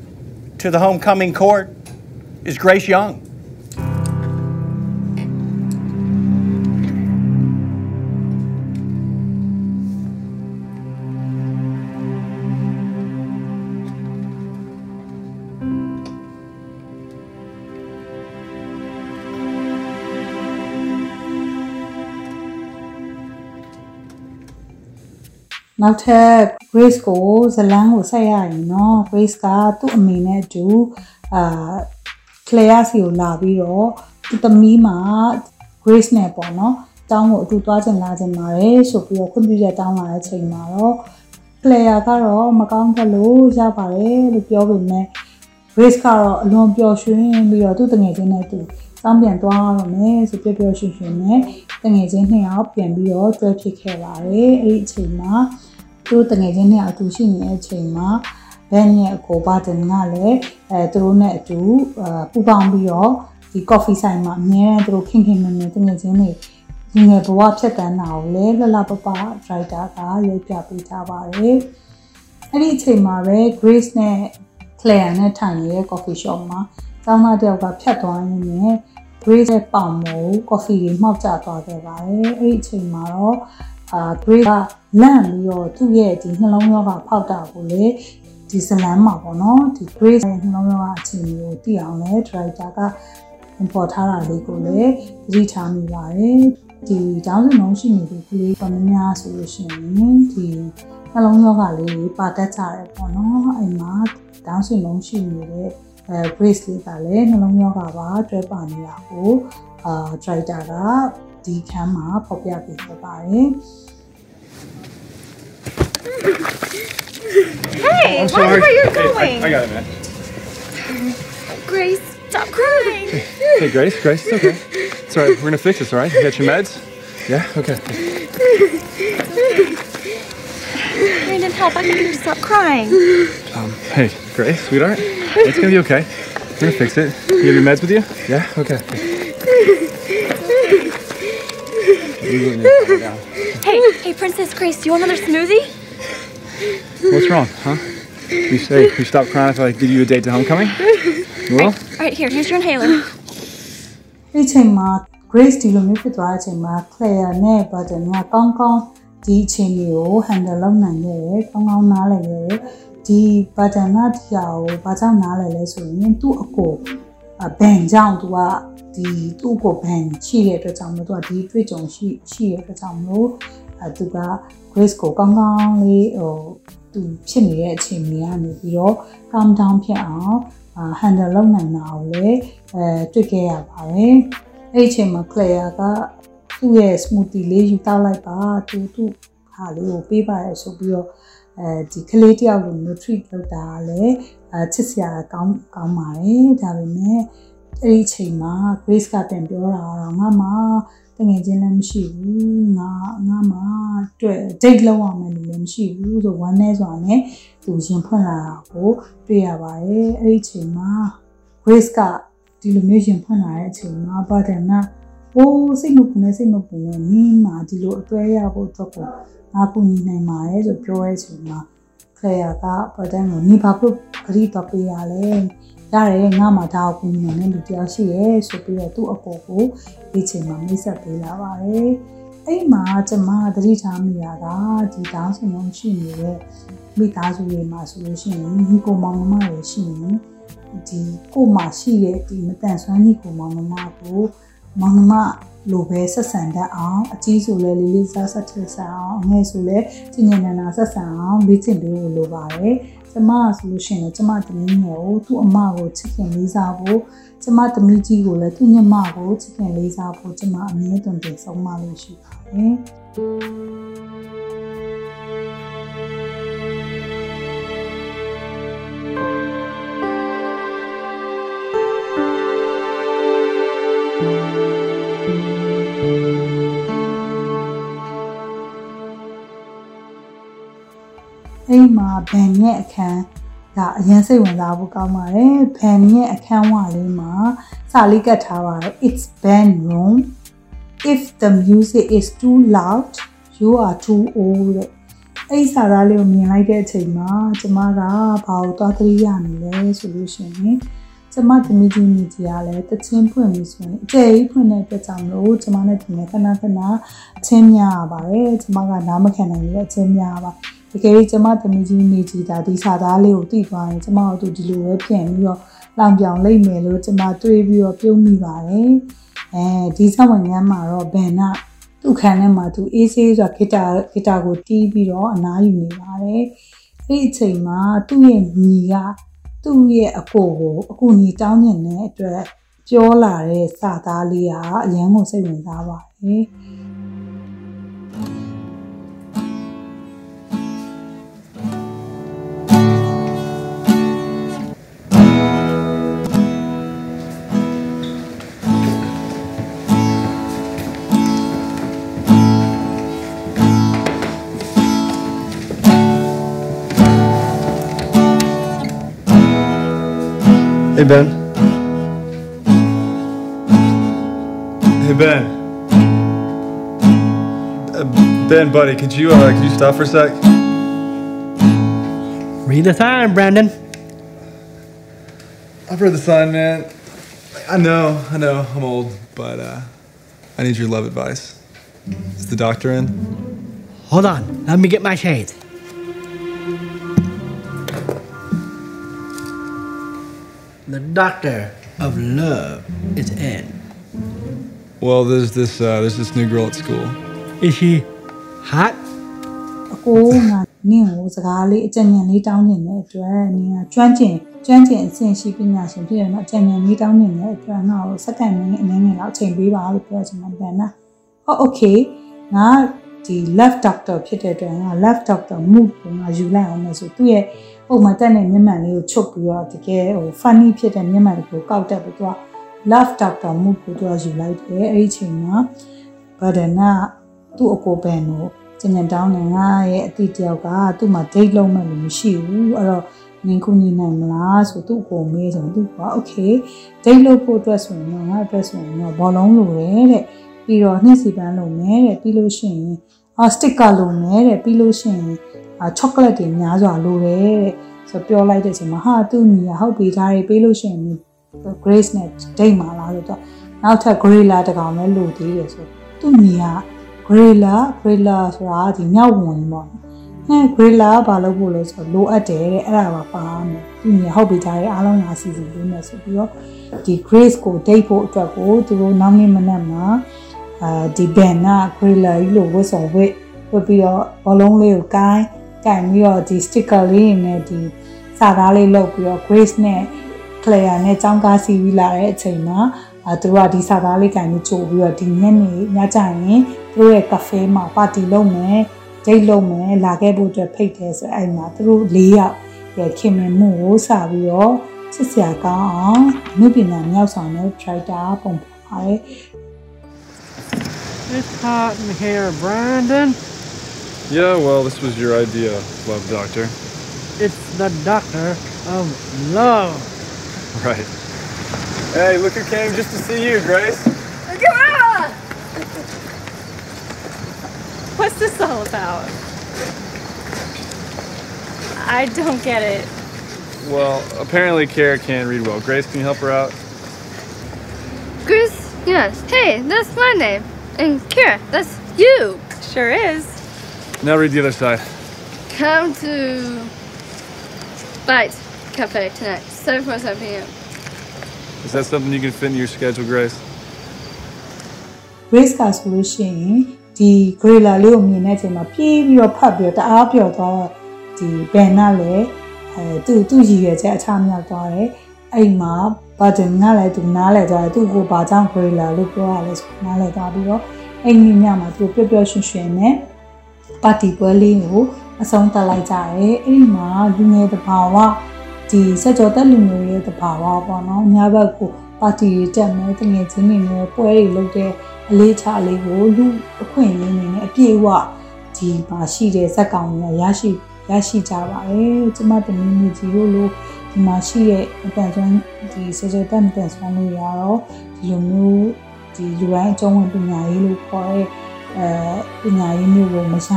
to the homecoming court is Grace Young. ။ နောက်ထပ် grace ကိုဇလန်းကိုဆက်ရရင်နော် grace ကသူ့အမေနဲ့အတူအာ claire စီကိုလာပြီးတော့သူ့သမီးမှာ grace နဲ့ပေါ့နော်တောင်းကိုအတူသွားကျင်လာကျင်ပါတယ်ဆိုပြီးတော့ခွင့်ပြုချက်တောင်းလာတဲ့ချိန်မှာတော့ player ကတော့မကောင်းဘက်လို့ရပါတယ်လို့ပြောပေမဲ့ grace ကတော့အလွန်ပျော်ရွှင်ပြီးတော့သူ့တငယ်ချင်းနဲ့သူတောင်းပြန်သွားရမယ်ဆိုပြပြရွှင်ရွှင်နဲ့တငယ်ချင်းနှစ်ယောက်ပြန်ပြီးတော့တွဲဖြစ်ခဲ့ပါတယ်အဲ့ဒီအချိန်မှာ သူတို့တငယ်ချင်းနှစ်ယောက်အတူရှိနေတဲ့အချိန်မှာဘန်ရဲ့အကိုပါတင်ကလည်းအဲသူတို့နဲ့အတူအပူပေါင်းပြီးတော့ဒီ coffee ဆိုင်မှာအများနဲ့သူတို့ခင်ခင်မင်မင်တငယ်ချင်းတွေဒီငယ်ဘဝဖြတ်တန်းတာကိုလည်းလှလှပပ writer ကရုပ်ပြပေးထားပါတယ်အဲ့ဒီအချိန်မှာပဲ Grace နဲ့ Claire နဲ့ထိုင်နေတဲ့ coffee shop မှာကျောင်းသားတယောက်ကဖြတ်သွားရင်းနဲ့ Grace ရဲ့ပေါင်မို့ coffee တွေမှောက်ကျသွားခဲ့ပါတယ်။အဲ့ဒီအချိန်မှာတော့ အာ Grace ကလန့်ပြီးတော့သူ့ရဲ့ဒီနှလုံးရောဂါဖောက်တာကိုလေဒီဇလန်းမှာပေါ့နော်ဒီ Grace ရဲ့နှလုံးရောဂါအခြေအနေကိုသိအောင်လဲ director ကပေါ်ထားတာလေးကိုလည်းသတိထားမိပါတယ်။ဒီတောင်းစင်လုံးရှိနေတဲ့ကလေးကမများဆိုလို့ရှိရင်ဒီနှလုံးရောဂါလေးတွေပါတတ်ကြတယ်ပေါ့နော်။အဲ့မှာတောင်းစင်လုံးရှိနေတဲ့အဲ brace လေးကလည်းနှလုံးရောဂါပါတွဲပါနေတာကိုအာ writer က ဒီခန်းမှာဖော်ပြပေးခဲ့ပါတယ် Hey, I'm where sorry. are you Hey, going? I, I got it, man. Grace, stop crying. Hey, Grace, Grace, it's okay. It's all right. We're gonna fix this, all right? You got your meds? Yeah? Okay. Brandon, help. I need you to stop crying. Um, hey, Grace, sweetheart. It's gonna be okay. We're gonna fix it. You have your meds with you? Yeah? Okay. Hey, hey, Princess Grace, do you want another smoothie? What's wrong, huh? You say you stop crying if I give you a date to homecoming? You will? All right, here, here's your inhaler. အဲ့ချိန်မှာ Grace ဒီလိုမျိုးဖြစ်သွားတဲ့အချိန်မှာ Claire နဲ့ Burton ကကောင်းကောင်းဒီအချိန်လေးကို handle လုပ်နိုင်ခဲ့တယ်ကောင်းကောင်းနားလည်ခဲ့တယ်ဒီ Burton ကဒီဟာကိုဘာကြောင့်နားလည်လဲဆိုရင်သူ့အကို ဘန်ကြောင့်သူကဒီသူ့ကိုဘန်ရှိတဲ့အတွက်ကြောင့်မို့သူကဒီတွေ့ကြုံရှိရှိတဲ့အတွက်ကြောင့်မို့အဲသူက Grace ကိုကောင်းကောင်းလေးဟိုသူဖြစ်နေတဲ့အချိန်ကြီးကနေပြီးတော့ calm down ဖြစ်အောင် handle လုပ်နိုင်တာကိုလည်းအဲတွေ့ခဲ့ရပါတယ်။အဲ့ဒီအချိန်မှာ Claire ကသူ့ရဲ့ smoothie လေးယူတောက်လိုက်ပါသူသူ့ဟာလေးကိုပေးပါတယ်ဆိုပြီးတော့အဲဒီကလေးတယောက်လိုမျိုး treat လုပ်တာလည်း အဲချစ်စရာကောင်းကောင်းပါတယ်ဒါပေမဲ့အဲ့ဒီအချိန်မှာ Grace ကပြန်ပြောတာတော့ငါမှတငယ်ချင်းလည်းမရှိဘူးငါငါမှတွေ့ date လောက်အောင်မယ်လို့လည်းမရှိဘူးဆို one နဲ့ဆိုတာနဲ့သူရင်ဖွင့်လာတာကိုတွေ့ရပါတယ်အဲ့ဒီအချိန်မှာ Grace ကဒီလိုမျိုးရင်ဖွင့်လာတဲ့အချိန်မှာပါတနာဟိုးစိတ်မပူနဲ့စိတ်မပူနဲ့နင်းမှာဒီလိုအသွဲရဖို့အတွက်ကိုငါကူညီနိုင်ပါတယ်ဆိုပြောတဲ့အချိန်မှာ Claire ကပါတန်ကိုနေပါဖို့ဂရိတော့ပေးရလဲရတယ်ငါမှဒါကိုကူညီနိုင်တဲ့လူတယောက်ရှိရဲဆိုပြီးတော့သူ့အကိုကိုဒီချိန်မှာမိတ်ဆက်ပေးလာပါတယ်အဲ့မှာကျမသတိထားမိတာကဒီတောင်းစင်လုံးရှိနေတဲ့မိသားစုတွေမှာဆိုလို့ရှိရင်ဒီကိုမောင်နှမတွေရှိရင်ဒီကိုမှရှိရဲ့ဒီမတန်ဆွမ်းကြီးကိုမောင်နှမကိုမောင်နှမ လိုပဲဆက်ဆံတတ်အောင်အကြီးဆိုလဲလေးလေးစားဆက်ထဆန်အောင်အငယ်ဆိုလဲကျင်ညင်နနာဆက်ဆံအောင်လေ့ကျင့်ပေးဖို့လိုပါတယ်ကျမဆိုလို့ရှိရင်ကျမသမီးငယ်ကိုသူ့အမကိုချစ်ခင်လေးစားဖို့ကျမသမီးကြီးကိုလည်းသူ့ညမကိုချစ်ခင်လေးစားဖို့ကျမအမြဲတမ်းတင်ဆုံးမလို့ရှိပါတယ် အဲ့မှာဘန်ရဲ့အခန်းကအရင်စိတ်ဝင်စားဖို့ကောင်းပါတယ်ဘန်ရဲ့အခန်းဝလေးမှာစာလေးကတ်ထားပါတယ် it's band room if the music is too loud you are too old တဲ့အဲ့စာသားလေးကိုမြင်လိုက်တဲ့အချိန်မှာကျမကဘာလို့သွားသတိရနေလဲဆိုလို့ရှိရင်ကျမသမီးကြီးမိကြီးကလည်းတချင်းဖွင့်ပြီးဆိုရင်အကျယ်ကြီးဖွင့်တဲ့အတွက်ကြောင့်လို့ကျမနဲ့ဒီနေ့ခဏခဏအချင်းများရပါတယ်ကျမကနားမခံနိုင်တဲ့အချင်းများပါတ ကယ်လို့ကျမသမီးကြီးနေကြည်တာဒီစာသားလေးကိုသိသွားရင်ကျမတို့သူဒီလိုပဲပြန်ပြီးတော့လောင်ပြောင်လိုက်မယ်လို့ကျမတွေးပြီးတော့ပြုံးမိပါတယ်အဲဒီဆောင်းဝင်ငန်းမှာတော့ဘန်နာသူ့ခန်းထဲမှာသူအေးဆေးဆိုတာဂီတာဂီတာကိုတီးပြီးတော့အနားယူနေပါတယ်အဲ့ဒီအချိန်မှာသူ့ရဲ့ညီကသူ့ရဲ့အကိုကိုအကူညီတောင်းညင်တဲ့အတွက်ပြောလာတဲ့စာသားလေးကအရန်ကိုစိတ်ဝင်စားပါတယ်။ Hey, Ben. Hey, Ben. Uh, ben, buddy, could you uh, could you stop for a sec? Read the sign, Brandon. I've read the sign, man. I know, I know, I'm old, but uh, I need your love advice. Is the doctor in? Hold on, let me get my shades. The doctor of love is in. Well, there's this uh, there's this new girl at school. Is she hot? အကိုကနင့်ကိုစကားလေးအကြံဉာဏ်လေးတောင်းနေတဲ့အတွက်နင်ကကျွမ်းကျင်ကျွမ်းကျင်အဆင့်ရှိပညာရှင်ဖြစ်တယ်နော်အကြံဉာဏ်လေးတောင်းနေတဲ့အတွက်ငါ့ကိုစက္ကန့်မင်းအနေငယ်လောက်အချိန်ပေးပါလို့ပြောချင်မှာပြန်နာ။ဟော okay ငါဒီ left doctor ဖြစ်တဲ့အတွက်ငါ left doctor mood ကိုငါယူလိုက်အောင်လို့ဆိုသူ့ရဲ့ ပုံမှန်တက်တဲ့မျက်မှန်လေးကိုချုပ်ပြီးတော့တကယ်ဟို funny ဖြစ်တဲ့မျက်မှန်ကိုကောက်တက်ပြီးတော့ love doctor mood ကိုသူကယူလိုက်တယ်အဲ့ဒီအချိန်မှာဘာဒနာသူ့အကိုပန်ကိုကျင်ညတောင်းနေငါရဲ့အတိတယောက်ကသူ့မှာ date လုံးမဲ့လို့မရှိဘူးအဲ့တော့နင်ကူညီနိုင်မလားဆိုသူ့ကိုမေးဆိုသူက okay date လုပ်ဖို့အတွက်ဆိုရင်တော့ငါအတွက်ဆိုရင်တော့ဘောလုံးလိုတယ်တဲ့ပြီးတော့နှစ်စီပန်းလိုမယ်တဲ့ပြီးလို့ရှိရင်အာစတစ်ကာလိုမယ်တဲ့ပြီးလို့ရှိရင်အာ ချောကလက်တွေများစွာလိုတယ်တဲ့ဆိုပြောလိုက်တဲ့အချိန်မှာဟာသူ့ညီကဟုတ်ပြီဒါတွေပေးလို့ရှိရင် Grace နဲ့ date မှာလားဆိုတော့နောက်ထပ် Gorilla တကောင်လည်းလိုသေးတယ်ဆိုသူ့ညီက Gorilla Gorilla ဆိုတာဒီမြောက်ဝင်ပေါ့ဟဲ့ Gorilla ဘာလုပ်ဖို့လဲဆိုတော့လိုအပ်တယ်တဲ့အဲ့ဒါပါပါမယ်သူညီဟုတ်ပြီဒါတွေအားလုံးငါစီစဉ်ပေးမယ်ဆိုပြီးတော့ဒီ Grace ကို date ဖို့အတွက်ကိုသူတို့နောက်နေ့မနက်မှာအာဒီ band က Gorilla ကြီးလို့ဝတ်ဆောင်ဝတ်ဝတ်ပြီးတော့ဘောလုံးလေးကိုကိုင်း ကိုင်ပြီးတော့ဒီ sticker လေးနဲ့ဒီစာသားလေးလုပ်ပြီးတော့ Grace နဲ့ Claire နဲ့ចောင်းကားစီပြီးလာတဲ့အချိန်မှာအဲသူတို့ကဒီစာသားလေးကန်ပြီးကြိုပြီးတော့ဒီညနေညကျရင်သူတို့ရဲ့ cafe မှာပါတီလုပ်မယ်ဒိတ်လုပ်မယ်လာခဲ့ဖို့အတွက်ဖိတ်တယ်ဆိုအဲ့မှာသူတို့၄ယောက်ရဲ့ခင်မင်မှုကိုစပြီးတော့စစ်စရာကောင်းအောင်အမှုပညာမြောက်ဆောင်တဲ့ tractor ပုံပေါ်ပါတယ် It's hot in here, Brandon. Yeah, well, this was your idea, love doctor. It's the doctor of love. Right. Hey, look who came just to see you, Grace. What's this all about? I don't get it. Well, apparently Kara can't read well. Grace, can you help her out? Grace, yes. Hey, that's my name. And Kara, that's you. Sure is. Now read the other side. Come to Bite Cafe tonight, 7 4 7 p.m. Is that something you can fit in your schedule, Grace? Grace ကဆိုလို့ရှိရင်ဒီ Gorilla လေးကိုမြင်တဲ့အချိန်မှာပြေးပြီးတော့ဖတ်ပြီးတော့တအားပျော်သွားတော့ဒီ Ben ကလည်းအဲသူ့သူ့ရည်ရွယ်ချက်အချမြောက်သွားတယ်အဲ့မှာ Button ကလည်းသူနားလဲသွားတယ်သူ့ကိုဘာကြောင့် Gorilla လို့ပြောရလဲဆိုနားလဲသွားပြီးတော့အဲ့ဒီညမှာသူပျော်ပျော်ရွှင်ရွှင်နဲ့ ပါတီပွဲလေးကိုအဆုံးသတ်လိုက်ကြတယ်အဲ့ဒီမှာလူငယ်တဘာဝဒီစက်ကြောတက်လူမျိုးရဲ့တဘာဝပေါ့နော်ညဘက်ကိုပါတီတွေတက်မယ်တငယ်ချင်းတွေနဲ့ပွဲတွေလုပ်တဲ့အလေးချလေးကိုလူအခွင့်အရေးနေနဲ့အပြည့်အဝဒီမှာရှိတဲ့ဇက်ကောင်တွေကရရှိရရှိကြပါတယ်ကျမတမီးမျိုးကြီးတို့လိုဒီမှာရှိတဲ့အတန်ဆွမ်းဒီစက်ကြောတက်မတန်ဆွမ်းလို့ရတော့ဒီလိုမျိုးဒီလူတိုင်းအကျုံးဝင်ပညာရေးလို့ခေါ်တဲ့ အဲပညာရေးမျိုးကိုမရ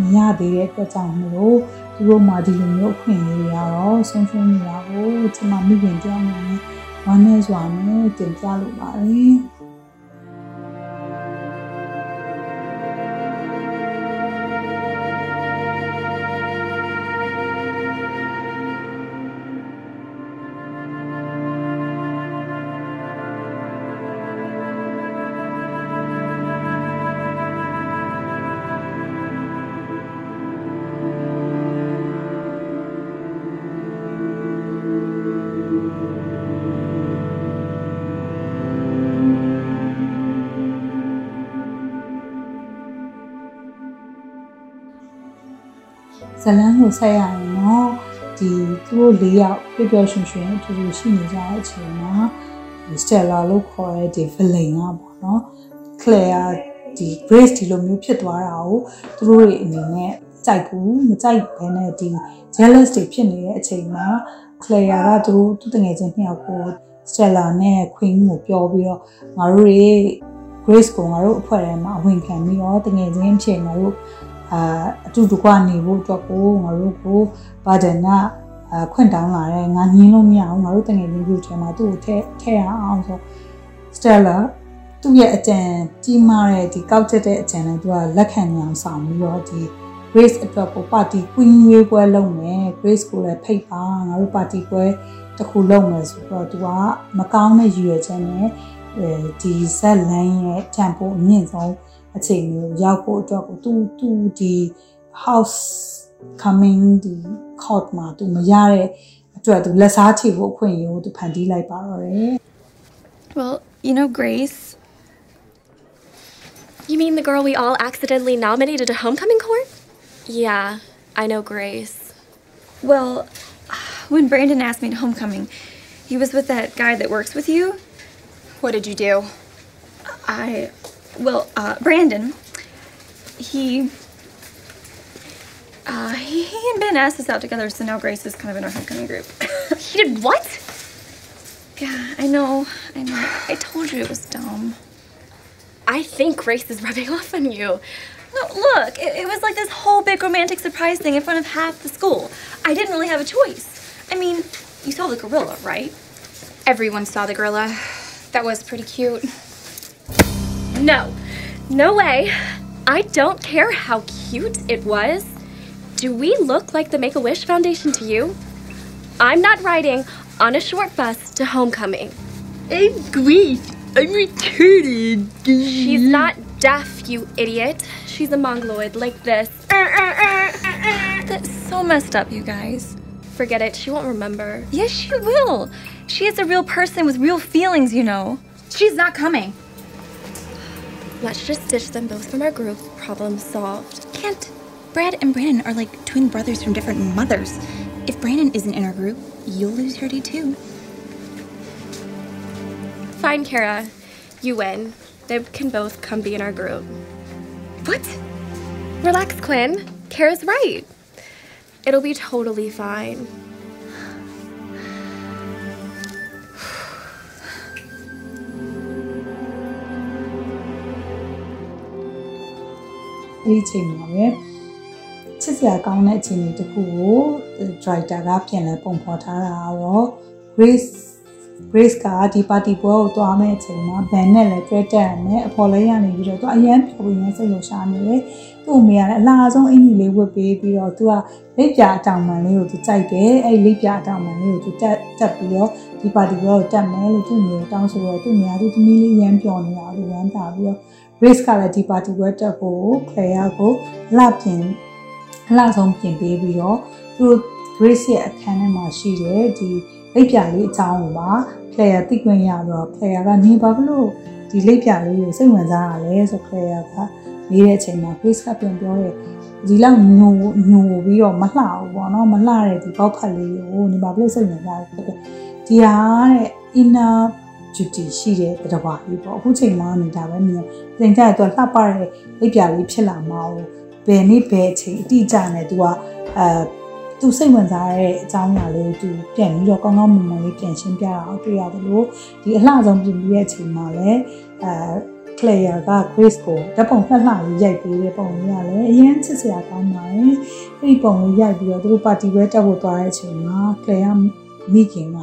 မရသေးတဲ့အတွက်ကြောင့်မလို့သူတို့မှဒီလိုမျိုးအခွင့်အရေးတွေကတော့ဆုံးရှုံးနေတာကိုကျွန်မမိခင်ကြောင်းနေဝမ်းနေစွာနဲ့တင်ပြလိုပါတယ် ဇလန်းကိုဆက်ရရင်တော့ဒီသူတို့၄ယောက်ပျော်ပျော်ရွှင်ရွှင်အတူတူရှိနေကြတဲ့အချိန်မှာဒီ Stella လို့ခေါ်တဲ့ဒီ villain ကပေါ့နော် Claire ဒီ Grace ဒီလိုမျိုးဖြစ်သွားတာကိုသူတို့တွေအနေနဲ့ကြိုက်ဘူးမကြိုက်ဘဲနဲ့ဒီ jealous တွေဖြစ်နေတဲ့အချိန်မှာ Claire ကသူတို့သူတငယ်ချင်းနှစ်ယောက်ကို Stella နဲ့ Queen ကိုပြောပြီးတော့ငါတို့တွေ Grace ကိုငါတို့အဖွဲ့ထဲမှာအဝင်ခံပြီးတော့တငယ်ချင်းဖြစ်ငါတို့ အာအတူတကွနေဖို့အတွက်ကိုငါတို့ကိုဘာဒန်ကအခွင့်တောင်းလာတယ်ငါညင်းလို့မရအောင်ငါတို့တငယ်ချင်းတို့ထဲမှာသူ့ကိုထည့်ထည့်ရအောင်ဆို Stella သူ့ရဲ့အကြံကြီးမားတဲ့ဒီကောက်ချက်တဲ့အကြံနဲ့သူကလက်ခံညောင်ဆောင်ပြီးတော့ဒီ Grace အတွက်ကိုပါတီ Queen ရွေးပွဲလုပ်မယ် Grace ကိုလည်းဖိတ်ပါငါတို့ပါတီပွဲတစ်ခုလုပ်မယ်ဆိုတော့သူကမကောင်းတဲ့ရည်ရွယ်ချက်နဲ့အဲဒီဇက်လန်းရဲ့တန်ဖိုးအမြင့်ဆုံး အချိန်မျိုးရောက်ဖို့အတွက်ကိုသူသူဒီ house coming ဒီ court မှာသူမရတဲ့အတွက်သူလက်စားချေဖို့အခွင့်အရေးကိုသူဖန်တီးလိုက်ပါတော့တယ် Well, you know, Grace, You mean the girl we all accidentally nominated to homecoming court? Yeah, I know Grace. Well, when Brandon asked me to homecoming, he was with that guy that works with you. What did you do? I, well, uh, Brandon, he, uh, he, he and Ben asked us out together, so now Grace is kind of in our homecoming group. he did what? Yeah, I know, I know. I told you it was dumb. I think Grace is rubbing off on you. No, look, it, it was like this whole big romantic surprise thing in front of half the school. I didn't really have a choice. I mean, you saw the gorilla, right? Everyone saw the gorilla. That was pretty cute. No, no way. I don't care how cute it was. Do we look like the Make a Wish Foundation to you? I'm not riding on a short bus to homecoming. I'm Grace. I'm retarded. She's not deaf, you idiot. She's a mongoloid like this. That's so messed up, you guys. Forget it, she won't remember. Yes, she will. She is a real person with real feelings, you know. She's not coming. Let's just ditch them both from our group. Problem solved. Can't. Brad and Brandon are like twin brothers from different mothers. If Brandon isn't in our group, you'll lose Herdy too. Fine, Kara. You win. They can both come be in our group. What? Relax, Quinn. Kara's right. It'll be totally fine. ။ အဲ့ဒီအချိန်မှာပဲချစ်စရာကောင်းတဲ့အခြေအနေတစ်ခုကို director ကပြန်လဲပုံဖော်ထားတာကတော့ Grace Grace ကဒီပါတီပွဲကိုတွားမဲ့အချိန်မှာ band နဲ့လည်းတွဲတက်ရမယ်အဖော်လေးရနေပြီးတော့သူအရန်ပြောပြီးရန်စိတ်လှရှာနေတယ်သူ့အမေကလည်းအလားဆုံးအင်ကြီးလေးဝတ်ပေးပြီးတော့သူကလက်ပြအတောင်ပံလေးကိုသူကြိုက်တယ်အဲ့လက်ပြအတောင်ပံလေးကိုသူတက်တက်ပြီးတော့ဒီပါတီပွဲကိုတက်မယ်လို့သူ့မျိုးတောင်းဆိုတော့သူ့မျိုးကသူသမီးလေးရန်ပြောနေတာလို့ရန်တာပြီးတော့ Grace ကလည်းဒီပါတီပွဲတက်ဖို့ Claire ကိုလှပြင်လှဆုံးပြင်ပေးပြီးတော့သူတို့ Grace ရဲ့အခန်းထဲမှာရှိတဲ့ဒီလက်ပြလေးအကြောင်းကိုပါ Claire သိခွင့်ရတော့ Claire ကနေဘာဖြစ်လို့ဒီလက်ပြလေးကိုစိတ်ဝင်စားရလဲဆို Claire ကမေးတဲ့အချိန်မှာ Grace ကပြန်ပြောတယ်ဒီလောက်ညိုညိုပြီးတော့မလှဘူးပေါ့နော်မလှတဲ့ဒီပေါက်ဖက်လေးကိုနေဘာဖြစ်လို့စိတ်ဝင်စားလဲဒီဟာတဲ့ inner duty ရှိတဲ့တဘာလေးပေါ့အခုချိန်မှနေတာပဲမြင်ပြင်ကြရတော့လှပတဲ့လက်ပြလေးဖြစ်လာမှာကိုဘယ်နေ့ဘယ်အချိန်အတိအကျနဲ့ तू ကအဲသူစိတ်ဝင်စားတဲ့အကြောင်းအရာလေးကိုသူပြန်ပြီးတော့ကောင်းကောင်းမွန်မွန်လေးပြန်ရှင်းပြတာအောင်တွေ့ရတယ်လို့ဒီအလှဆုံးပြင်ပြီးတဲ့အချိန်မှာလည်းအဲ Claire က Grace ကိုဓာတ်ပုံလှလှလေးရိုက်ပေးတဲ့ပုံလေးကလည်းအရင်ချစ်စရာကောင်းပါတယ်။အဲ့ဒီပုံလေးရိုက်ပြီးတော့သူတို့ပါတီပွဲတက်ဖို့သွားတဲ့အချိန်မှာ Claire မိခင်က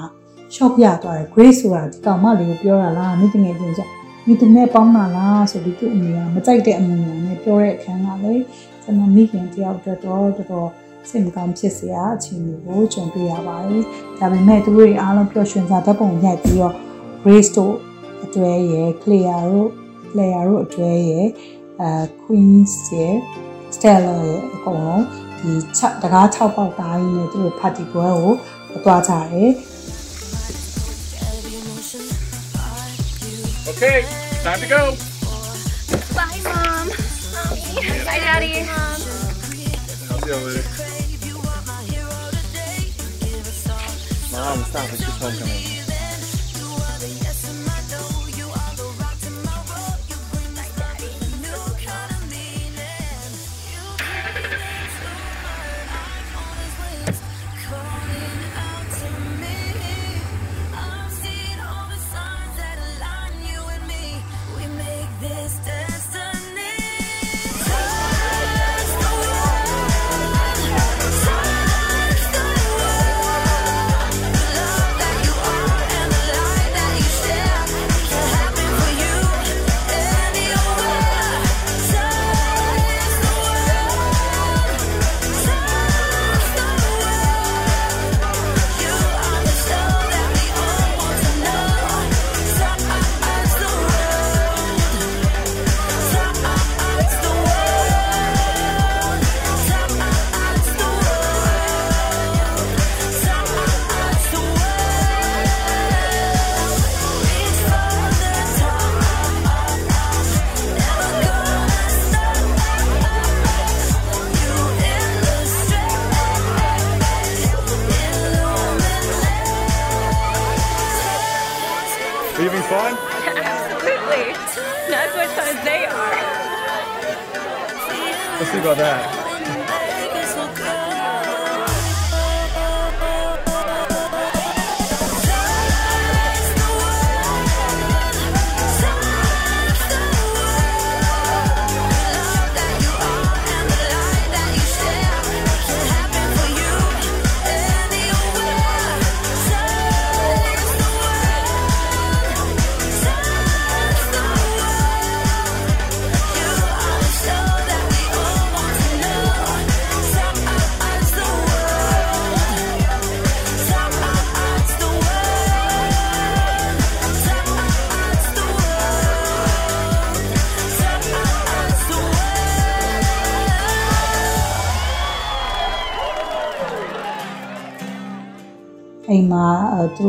shop ပြသွားတယ် Grace ဆိုတာဒီကောင်မလေးကိုပြောတာလားမိတငယ်ချင်းဆိုမိသူနဲ့ပေါင်းတာလားဆိုပြီးသူ့အမေကမကြိုက်တဲ့အမူအရာနဲ့ပြောတဲ့အခန်းကလည်းကျွန်တော်မိခင်တယောက်အတွက်တော့တော်တော်စိတ်မကောင်းဖြစ်စရာအခြေအနေကိုကြုံတွေ့ရပါတယ်။ဒါပေမဲ့သူတို့တွေအားလုံးပျော်ရွှင်စွာဓာတ်ပုံရိုက်ပြီးတော့ Grace တို့အတွဲရယ် Clear တို့ Clear တို့အတွဲရယ်အဲ Queens ရယ် Stella ရယ်အကုန်လုံးဒီ6တကား6ပေါက်သားကြီးနဲ့သူတို့ party ပွဲကိုသွားကြတယ် Okay, time to go. Bye, Mom. Mommy. Bye, Daddy. Mom. I'll see you later. Mom, stop. It's just homecoming.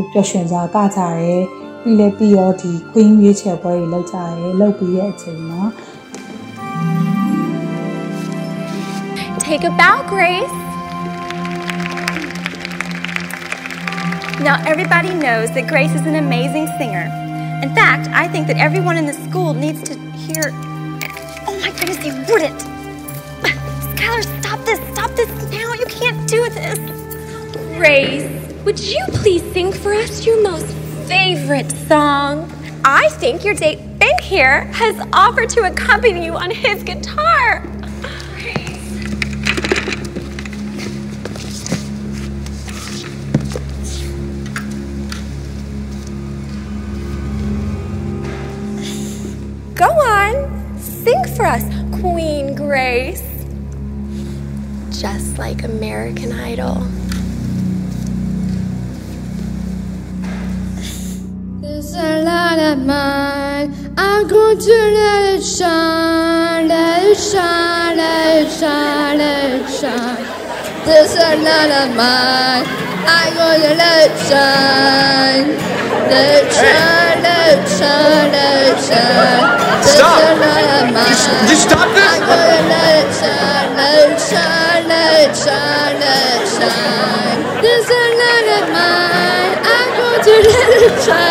ပျော်ရွှင်စားကကြတယ်။ပြီးလဲပြီးတော့ဒီ queen ရွေးချယ်ပွဲတွေလုပ်ကြတယ်။လုပ်ပြီးတဲ့အချိန်မှာ Take a bow, Grace. Now, everybody knows that Grace is an amazing singer. In fact, I think that everyone in the school needs to hear. Oh my goodness, they wouldn't! Skylar, stop this! Stop this now! You can't do this! Grace, would you please sing for us your most favorite song? I think your date Ben here has offered to accompany you on his guitar. Go on, sing for us, Queen Grace. Just like American Idol. This a light of mine. I'm going to let it shine, let it shine, let it shine, let it shine. This a light of mine. I'm going to let it shine. Let it shine, let it shine, let it shine. This Stop. a light of mine. Just stop this. I'm going to let it shine, let it shine, let it shine, let it shine. This a light of mine. I'm going to let it shine.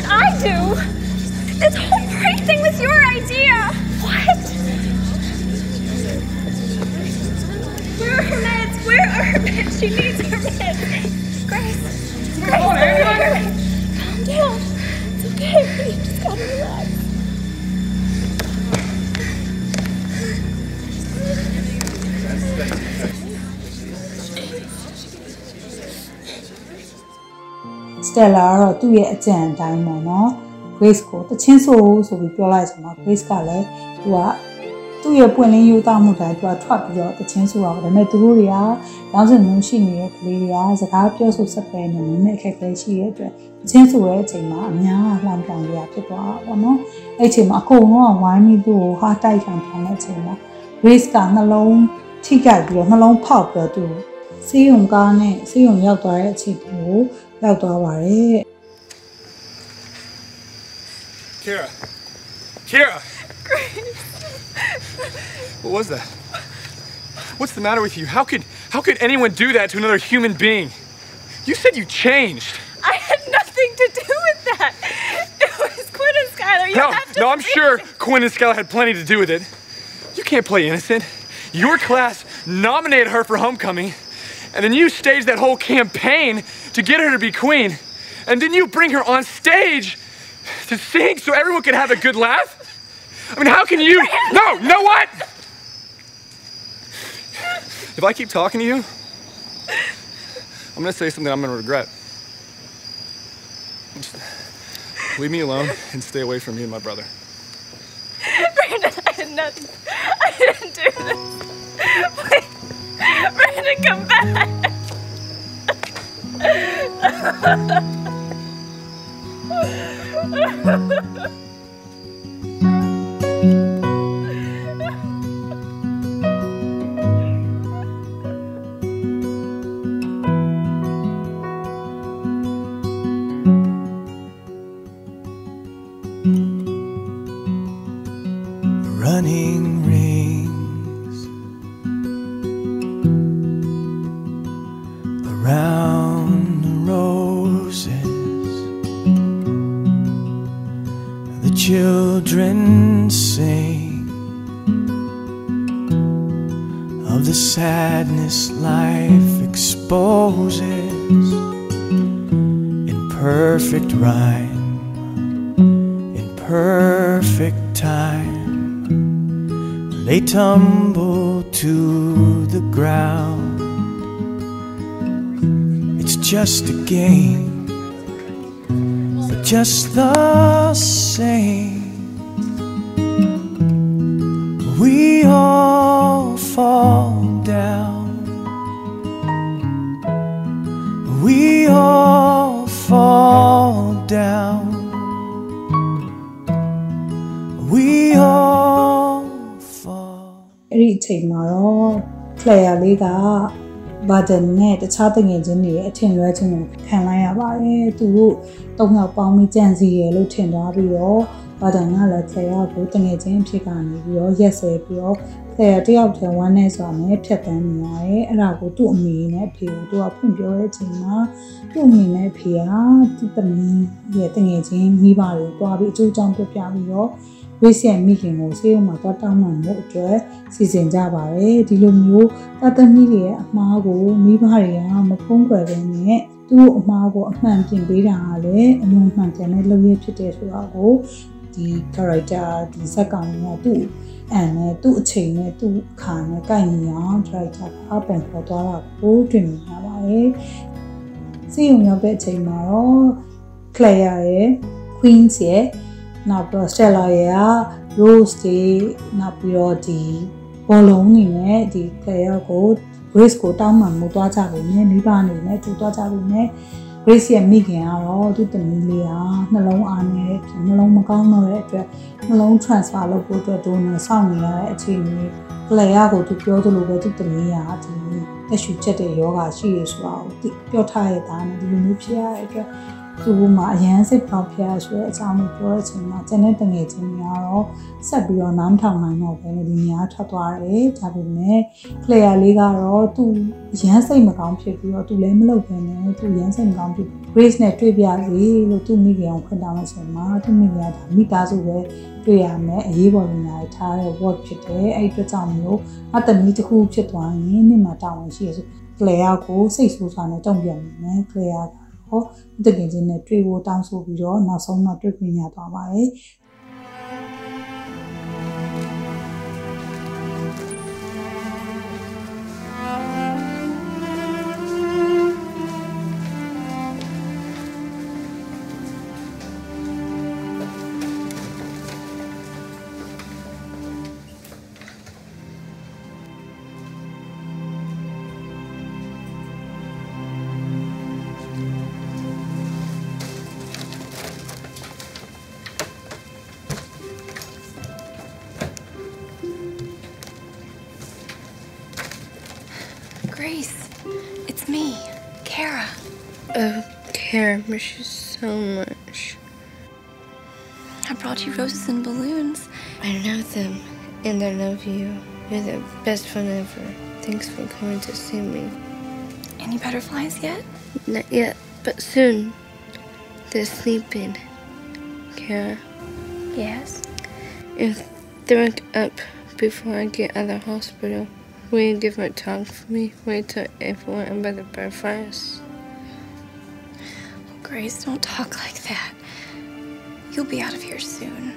did I do? This whole party thing was your idea! What? Where are her meds? Where are her meds? She needs her meds. Stella ကတော့သူ့ရဲ့အကြံအတိုင်းပေါ့နော် Grace ကိုတချင်းဆိုဆိုပြီးပြောလိုက်ဆိုတော့ Grace ကလည်းသူကသူ့ရဲ့ပွင့်လင်းရိုးသားမှုတိုင်းသူကထွက်ပြီးတော့တချင်းဆိုတော့ဒါပေမဲ့သူတို့တွေကနောက်စဉ်လုံးရှိနေတဲ့ကလေးတွေကစကားပြောဆိုဆက်ပဲနေနေအခက်အခဲရှိတဲ့အတွက်တချင်းဆိုတဲ့အချိန်မှာအများလှမ်းပြောင်းရဖြစ်သွားတာပေါ့နော်အဲ့အချိန်မှာအကုန်လုံးကဝိုင်းပြီးသူ့ကိုဟာတိုက်ခံပြောင်းတဲ့အချိန်မှာ Grace ကနှလုံးထိကြိုက်ပြီးတော့နှလုံးဖောက်ပြီးတော့သူ့ကိုစေးရုံကားနဲ့စေးရုံရောက်သွားတဲ့အချိန်ကို ရောက်သွားပါတယ် Kara. Kara. What was that? What's the matter with you? How could how could anyone do that to another human being? You said you changed. I had nothing to do with that. It was Quinn and Skylar. You No, have to no, I'm sure Quinn and Skylar had plenty to do with it. You can't play innocent. Your class nominated her for homecoming, And then you staged that whole campaign to get her to be queen. And then you bring her on stage to sing so everyone could have a good laugh? I mean, how can you? No, know what? If I keep talking to you, I'm gonna say something I'm gonna regret. Just leave me alone and stay away from me and my brother. Brandon, I did nothing. I didn't do this. Please, Brandon, come back. running just a game, but just the same, we all fall down. We all fall down. We all အဲ့ဒီအချိန်မှာတော့ player လေးက Burden နဲ့တခြားတငယ်ချင်းတွေရဲ့အထင်လွဲခြင်းကိုခံလိုက်ရပါတယ်သူတို့တုံ့ရောက်ပေါင်းပြီးကြံစီရလို့ထင်သွားပြီးတော့ burden ကလည်း player ကိုတငယ်ချင်းအဖြစ်ကနေပြီးတော့ရက်စဲပြီးတော့ player တယောက်တည်းဝမ်းနေဆိုတာနဲ့ဖြတ်တန်းနေရတယ်အဲ့ဒါကိုသူ့အမေနဲ့အဖေကိုသူကဖွင့်ပြောတဲ့အချိန်မှာသူ့အမေနဲ့အဖေကသူ့သမီးရဲ့တငယ်ချင်းမိဘတွေကိုတွားပြီးအကျိုးအကြောင်းပြပြပြီးတော့ ဝိဆရာမိခင်ကိုဆေးရုံမှာတော့တောင်းပန်မှုအတွက်စီစဉ်ကြပါတယ်ဒီလိုမျိုးတသမီးတွေရဲ့အမားကိုမိဘတွေကမဖုံးကွယ်ဘဲနဲ့သူ့အမားကိုအမှန်ပြင်ပေးတာကလည်းအလွန်မှန်ကန်တဲ့လုပ်ရဖြစ်တဲ့ဆိုတာကိုဒီ character ဒီဇက်ကောင်ကသူ့အန်နဲ့သူ့အချိန်နဲ့သူ့ခါနဲ့ကိုက်ညီအောင် character ကအပန်ခေါ်သွားတာကိုတွေ့မြင်ရပါတယ်စီယုံရောက်တဲ့အချိန်မှာတော့ Claire ရဲ့ Queens ရဲ့ နောက်ပြီးတော့ Stella ရဲ့က Rose တွေနောက်ပြီးတော့ဒီဘောလုံးနေနဲ့ဒီ Claire ကို Grace ကိုတောင်းပန်မှုသွားကြပြီနဲ့မိဘအနေနဲ့သူသွားကြပြီနဲ့ Grace ရဲ့မိခင်ကတော့သူ့သမီးလေးဟာနှလုံးအားနဲ့နှလုံးမကောင်းတော့တဲ့အတွက်နှလုံး transfer လုပ်ဖို့အတွက်ဒိုနာစောင့်နေရတဲ့အခြေအနေ Claire ကိုသူပြောသလိုပဲသူ့သမီးဟာဒီတက်ရှူချက်တဲ့ယောဂရှိရဆိုတာကိုပြောထားရတာနဲ့ဒီလိုမျိုးဖြစ်ရတဲ့အတွက် သူ့မှာအရန်စိတ်ပေါက်ဖျားဆိုတဲ့အကြောင်းကိုပြောတဲ့အချိန်မှာကျန်တဲ့တငယ်ချင်းတွေကတော့ဆက်ပြီးတော့နားမထောင်နိုင်တော့ဘဲနဲ့ဒီနေရာထွက်သွားတယ်ဒါပေမဲ့ Claire လေးကတော့သူ့ရန်စိတ်မကောင်းဖြစ်ပြီးတော့သူလည်းမလုပ်ဘဲနဲ့သူရန်စိတ်မကောင်းဖြစ် Grace နဲ့တွေ့ပြစီလို့သူ့မိခင်အောင်ခွင့်တောင်းတဲ့အချိန်မှာသူ့မိခင်ကဒါမိသားစုပဲတွေ့ရမယ်အရေးပေါ်လူနာတွေထားတဲ့ word ဖြစ်တယ်အဲ့ဒီအတွက်ကြောင့်မျိုးအတမီတစ်ခုဖြစ်သွားရင်နေ့မှာတာဝန်ရှိရဆို Claire ကိုစိတ်ဆိုးစွာနဲ့တုံ့ပြန်နေမယ် Claire က တော့တကယ်ချင်းနဲ့တွေ့ဖို့တောင်းဆိုပြီးတော့နောက်ဆုံးတော့တွေ့ခွင့်ရသွားပါတယ် Oh, Kara, miss you so much. I brought you roses and balloons. I know them, and I love you. You're the best friend ever. Thanks for coming to see me. Any butterflies yet? Not yet, but soon. They're sleeping. Kara, Yes. if they wake up before I get out of the hospital, We different talk for me. We took everyone about the preference. Grace, don't talk like that. You'll be out of here soon.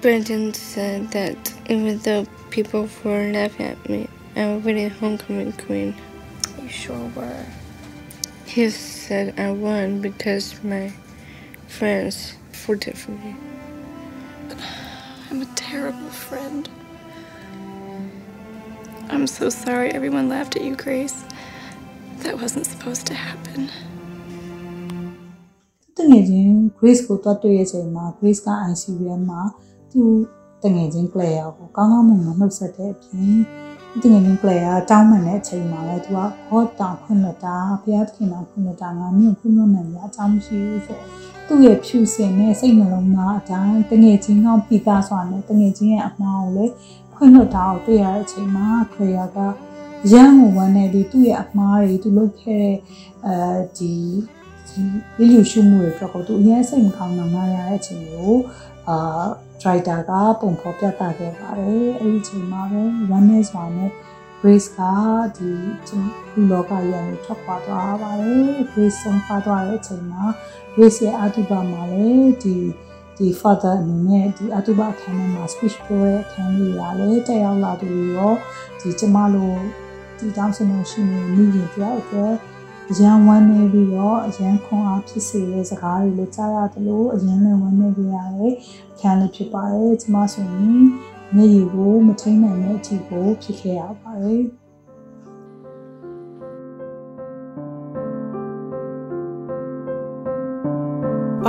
Brendan said that even though people were laughing at me, I was really homecoming queen. You sure were. He said I won because my friends voted for me. I'm a terrible friend. I'm so sorry everyone laughed at you, Grace. That wasn't supposed to happen. တငယ်ချင်း Grace ကိုတွတ်တွေ့ရချိန်မှာ Grace က ICBM မှာသူ့တငယ်ချင်း Claire ကိုကောင်းကောင်းမွန်မွန်နှုတ်ဆက်တဲ့အပြင်တငယ်ချင်း Claire ကတောင်းပန်တဲ့အချိန်မှာလည်းသူကခေါ်တာဖွင့်လက်တာဘုရားသခင်တော်ဖွင့်လက်တာငါမျိုးဖွင့်လို့နိုင်ရအကြောင်းမရှိဘူးဆိုသူ့ရဲ့ဖြူစင်တဲ့စိတ်နှလုံးသားအတိုင်းတငယ်ချင်းကပြီးသားစွာနဲ့တငယ်ချင်းရဲ့အမှားကိုလည်းခွင့်လွှတ်တာကိုတွေ့ရတဲ့အချိန်မှာ Claire ကရန်ကိုဝမ်းနေပြီးသူ့ရဲ့အမှားတွေသူလုပ်ခဲ့တဲ့အဲဒီဒီ လီလူရှုမှုတွေအတွက်ကိုသူအရင်စိတ်မကောင်းတော့မှရတဲ့အချိန်ကိုအာ writer ကပုံဖော်ပြသခဲ့ပါတယ်အဲ့ဒီအချိန်မှာပဲ oneness မှာနဲ့ Grace ကဒီလူလောကရန်ကိုထွက်ခွာသွားပါတယ် Grace ဆုံးခွာသွားတဲ့အချိန်မှာ Grace ရဲ့အတုပမှာလည်းဒီဒီ father အနေနဲ့ဒီအတုပအခမ်းအနားမှာ speech ပြောတဲ့အခမ်းလေးရလည်းတက်ရောက်လာသူရောဒီကျမတို့ဒီတောင်းဆိုမှုရှိနေမိရင်တယောက်အတွက် အရန်ဝမ်းနေပြီးတော့အရန်ခွန်အားဖြစ်စေတဲ့စကားတွေလည်းကြားရတယ်လို့အရန်လည်းဝမ်းနေကြရတယ်အခန်းလေးဖြစ်ပါတယ်ကျမဆိုရင်မျက်ရည်ကိုမထိန်နိုင်တဲ့အထိကိုဖြစ်ခဲ့ရပါတယ်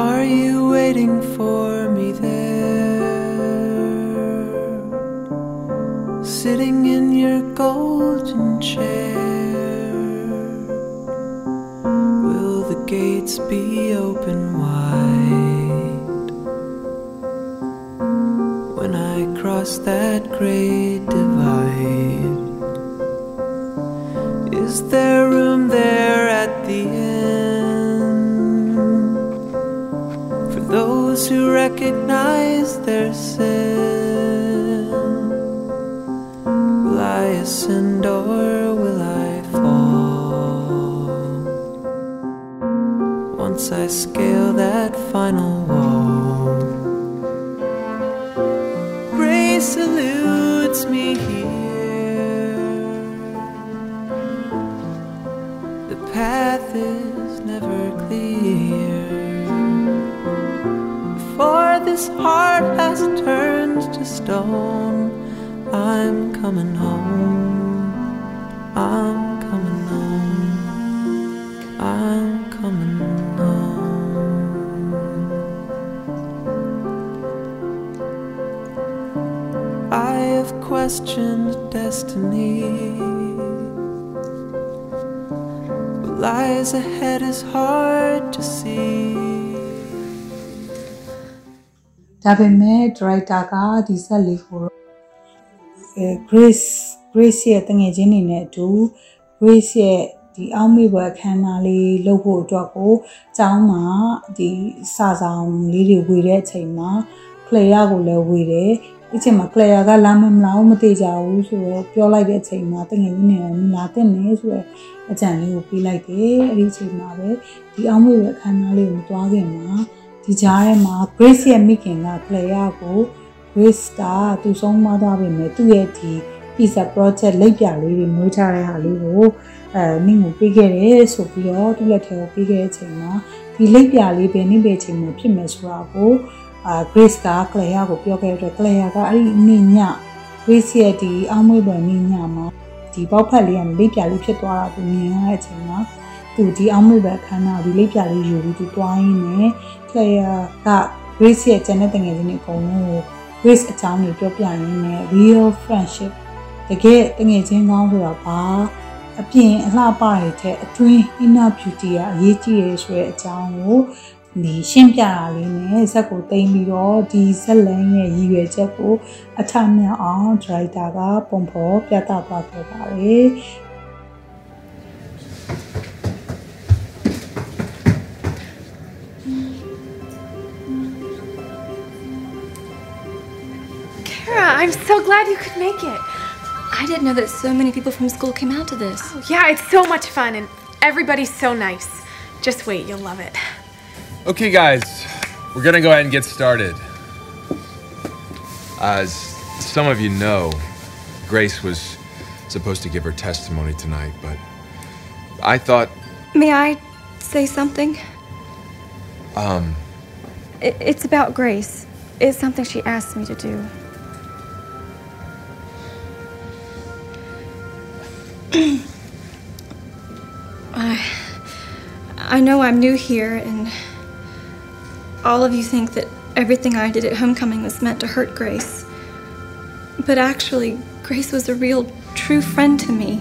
Are you waiting for me there? Sitting in your golden chair? Gates be open wide when I cross that great divide? Is there room there at the end? for those who recognize their sin. Will I ascend or I scale that final wall, grace eludes me here. The path is never clear. For this heart has turned to stone. I'm coming home. I'm questioned destiny. What lies ahead is hard to see. ဒါပေမဲ့ director ကဒီဇက်လေးကိုအဲ Grace Grace ရဲ့တငယ်ချင်းတွေနဲ့အတူ Grace ရဲ့ဒီအောက်မေ့ဘွယ်အခမ်းအနားလေးလုပ်ဖို့အတွက်ကိုကျောင်းမှာဒီစာဆောင်လေးတွေဝေတဲ့အချိန်မှာ Claire ကိုလည်းဝေတယ် အချိန်မှာ Claire ကလာမမလားမသိကြဘူးဆိုတော့ပြောလိုက်တဲ့အချိန်မှာတငယ်ချင်းတွေနဲ့လာတဲ့နေဆိုတော့အကြံလေးကိုပေးလိုက်တယ်အဲ့ဒီအချိန်မှာပဲဒီအောက်မေ့ဘွယ်အခမ်းအနားလေးကိုတွားခင်မှာဒီကြားထဲမှာ Grace ရဲ့မိခင်က Claire ကို Grace ကသူဆုံးမသွားပြီမဲ့သူ့ရဲ့ဒီ pizza project လိပ်ပြလေးတွေမွေးထားတဲ့ဟာလေးကိုအဲနင့်ကိုပေးခဲ့တယ်ဆိုပြီးတော့သူ့လက်ထဲကိုပေးခဲ့တဲ့အချိန်မှာဒီလိပ်ပြလေးပဲနင့်ပဲအချိန်မှာဖြစ်မယ်ဆိုတာကို အာ Grace က Claire ကိုပြောခဲ့တဲ့ Claire ကအဲ့ဒီနေ့ည Grace ရဲ့ဒီအောင်းမွေးပွင့်နေ့ညမှာဒီပေါက်ဖက်လေးကလိပ်ပြလေးဖြစ်သွားတာကိုမြင်ရတဲ့အချိန်မှာသူဒီအောင်မေပဲခန်းနာဒီလိပ်ပြလေးယူပြီးသူတွားရင်းနဲ့ Claire က Grace ရဲ့ကျန်တဲ့တငယ်ချင်းတွေအကုန်လုံးကို Grace အကြောင်းကိုပြောပြရင်းနဲ့ real friendship တကယ်တငယ်ချင်းကောင်းဆိုတာဘာအပြင်အလှပရတဲ့အတွင်း inner beauty ကအရေးကြီးတယ်ဆိုတဲ့အကြောင်းကို ဒီရှင်းပြတာလေးနဲ့ဇက်ကိုတင်ပြီးတော့ဒီဇက်လန်ရဲ့ရည်ရွယ်ချက်ကိုအထမြောက်အောင် director ကပုံဖော်ပြသသွားခဲ့ပါတယ် Kara, I'm so glad you could make it. I didn't know that so many people from school came out to this. Oh, yeah, it's so much fun and everybody's so nice. Just wait, you'll love it. Okay, guys, we're gonna go ahead and get started. As some of you know, Grace was supposed to give her testimony tonight, but I thought, May I say something? um, It's about Grace. It's something she asked me to do. I, I know I'm new here, and all of you think that everything I did at homecoming was meant to hurt Grace. But actually, Grace was a real, true friend to me.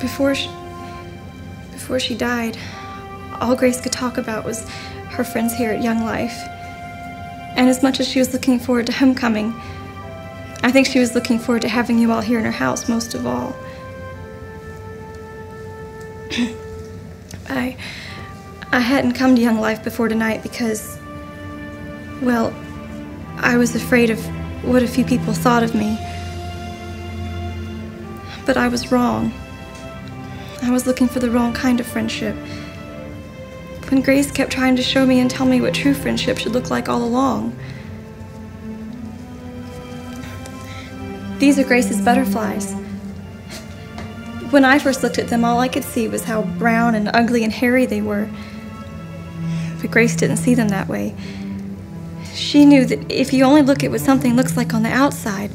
Before she, before she died, all Grace could talk about was her friends here at Young Life. And as much as she was looking forward to homecoming, I think she was looking forward to having you all here in her house most of all. I I hadn't come to Young Life before tonight because well, I was afraid of what a few people thought of me. But I was wrong. I was looking for the wrong kind of friendship. When Grace kept trying to show me and tell me what true friendship should look like all along. These are Grace's butterflies. When I first looked at them, all I could see was how brown and ugly and hairy they were. But Grace didn't see them that way. She knew that if you only look at what something looks like on the outside,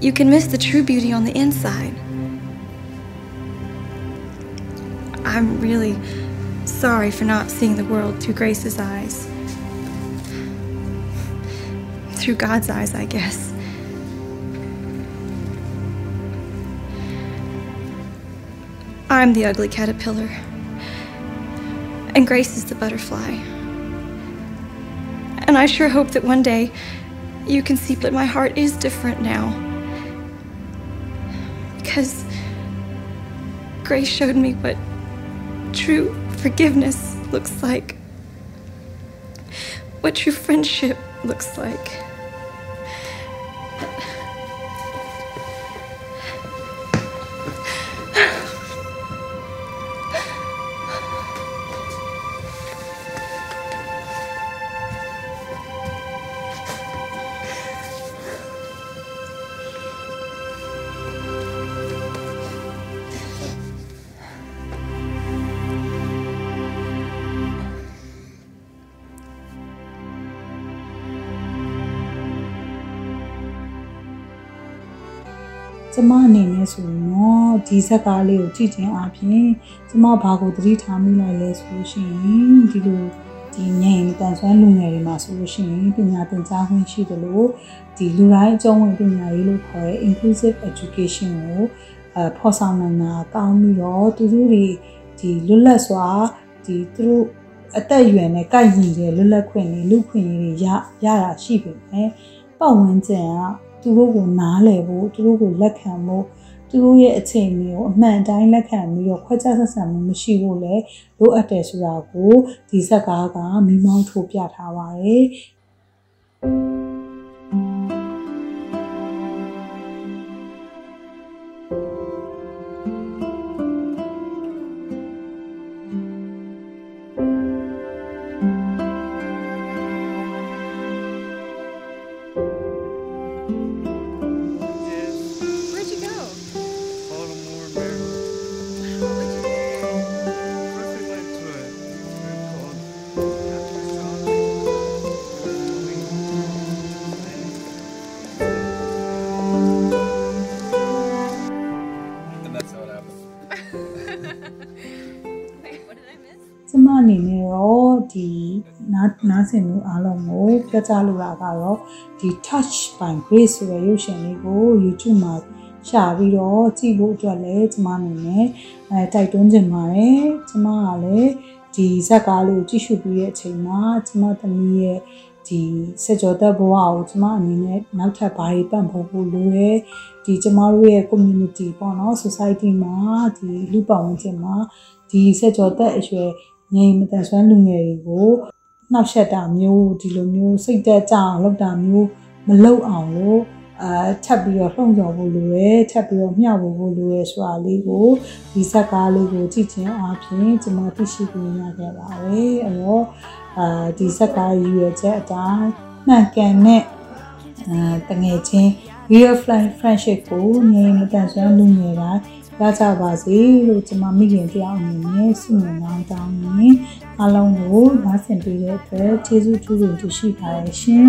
you can miss the true beauty on the inside. I'm really sorry for not seeing the world through Grace's eyes. Through God's eyes, I guess. I'm the ugly caterpillar, and Grace is the butterfly. And I sure hope that one day you can see that my heart is different now. Because Grace showed me what true forgiveness looks like, what true friendship looks like. ။ ကျမအနေနဲ့ဆိုရင်တော့ဒီဇက်ကားလေးကိုကြည့်ခြင်းအပြင်ကျမဘာကိုသတိထားမိလိုက်လဲဆိုလို့ရှိရင်ဒီလိုဒီငြိမ်တန်ဆွမ်းလူငယ်တွေမှာဆိုလို့ရှိရင်ပညာသင်ကြားခွင့်ရှိတယ်လို့ဒီလူတိုင်းအကျုံးဝင်ပညာရေးလို့ခေါ်တဲ့ inclusive education ကိုအဖော်ဆောင်နိုင်တာကောင်းပြီးတော့သူတို့တွေဒီလွတ်လပ်စွာဒီသူတို့အသက်အရွယ်နဲ့ကိုက်ညီတဲ့လွတ်လပ်ခွင့်တွေလူခွင့်ရေးတွေရရတာရှိပြီမယ်ပတ်ဝန်းကျင်က သူတို့ကိုနားလည်ဖို့သူတို့ကိုလက်ခံဖို့သူတို့ရဲ့အခြေအနေကိုအမှန်တိုင်းလက်ခံပြီးတော့ခွဲခြားဆက်ဆံမှုမရှိဖို့လည်းလိုအပ်တယ်ဆိုတာကိုဒီဇက်ကားကမိမောင်းထိုးပြထားပါတယ်။ ပြောကြားလိုတာကတော့ဒီ touch by grace ဆိုတဲ့ရုပ်ရှင်လေးကို YouTube မှာရှာပြီးတော့ကြည့်ဖို့အတွက်လည်းကျမအနေနဲ့အဲတိုက်တွန်းချင်ပါတယ်ကျမကလည်းဒီဇက်ကားလေးကိုကြည့်ရှုပြီးတဲ့အချိန်မှာကျမသမီးရဲ့ဒီစကြောသက်ဘဝကိုကျမအနေနဲ့နောက်ထပ်ဘာတွေပံ့ပိုးဖို့လိုလဲဒီကျမတို့ရဲ့ community ပေါ့နော် society မှာဒီလူပတ်ဝန်းကျင်မှာဒီစကြောသက်အရွယ်ငြိမ်မတန်ဆွမ်းလူငယ်တွေကို နှောက်ယှက်တာမျိုးဒီလိုမျိုးစိတ်သက်ကြအောင်လုပ်တာမျိုးမမလုံအောင်လို့အာထပ်ပြီးတော့လှုံ့ဆော်ဖို့လိုရဲထပ်ပြီးတော့မျှဝေဖို့လိုရဲဆိုတာလေးကိုဒီဇက်ကားလေးကိုကြည့်ချင်းအားဖြင့်ကျွန်မသိရှိပြီးရခဲ့ပါတယ်အဲ့တော့အာဒီဇက်ကားရည်ရွယ်ချက်အတိုင်းမှန်ကန်တဲ့အာတငယ်ချင်း real friendship ကိုငြိမ်မတန်ဆွမ်းလူငယ်တိုင်း ရကြပါစေလို့ကျွန်မမိခင်တယောက်အနေနဲ့ဆုမွန်ကောင်းတောင်းနေအားလုံးကိုနားဆင်ပေးတဲ့အတွက်ကျေးဇူးထူးထူးရှိပါတယ်ရှင်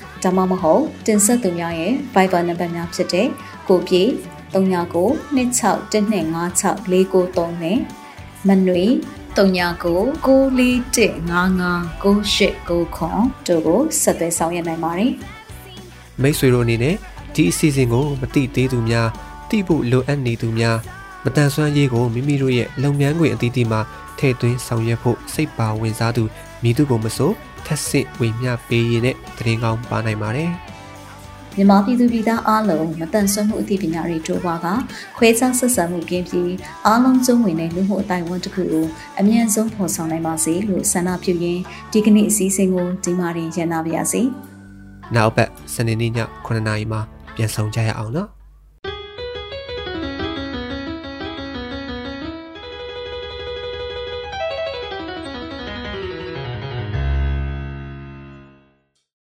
ဒါမှမဟုတ်တင်ဆက်သူများရဲ့ Viber နံပါတ်များဖြစ်တဲ့ကိုပြေ39 26125649နဲ့မနွေ39 941559899တို့ကိုဆက်သွယ်ဆောင်ရွက်နိုင်ပါတယ်မိတ်ဆွေတို့အနေနဲ့ဒီအစီအစဉ်ကိုမတိသေးသူများတိဖို့လိုအပ်နေသူများ မတန်ဆွမ်းရေးကိုမိမိတို့ရဲ့လုပ်ငန်းခွင်အသီးသီးမှာထည့်သွင်းဆောင်ရွက်ဖို့စိတ်ပါဝင်စားသူမိသူကိုမဆိုထက်ဆင့်ဝေမျှပေးရတဲ့တရင်ကောင်းပါနိုင်ပါတယ်မြန်မာပြည်သူပြည်သားအားလုံးမတန်ဆွမ်းမှုအသိပညာတွေတိုးပွားကခွဲခြားဆက်ဆံမှုကင်းပြီးအားလုံးစုံဝင်တဲ့လူမှုအတိုင်းအဝန်တစ်ခုကိုအမြန်ဆုံးဖော်ဆောင်နိုင်ပါစေလို့ဆန္ဒပြုရင်းဒီကနေ့အစည်းအဝေးကိုဒီမှာရင်ရန်နာပါရစေ။။နောက်ပတ်စနေနေ့ည9:00နာရီမှာပြန်ဆောင်ကြရအောင်နော်။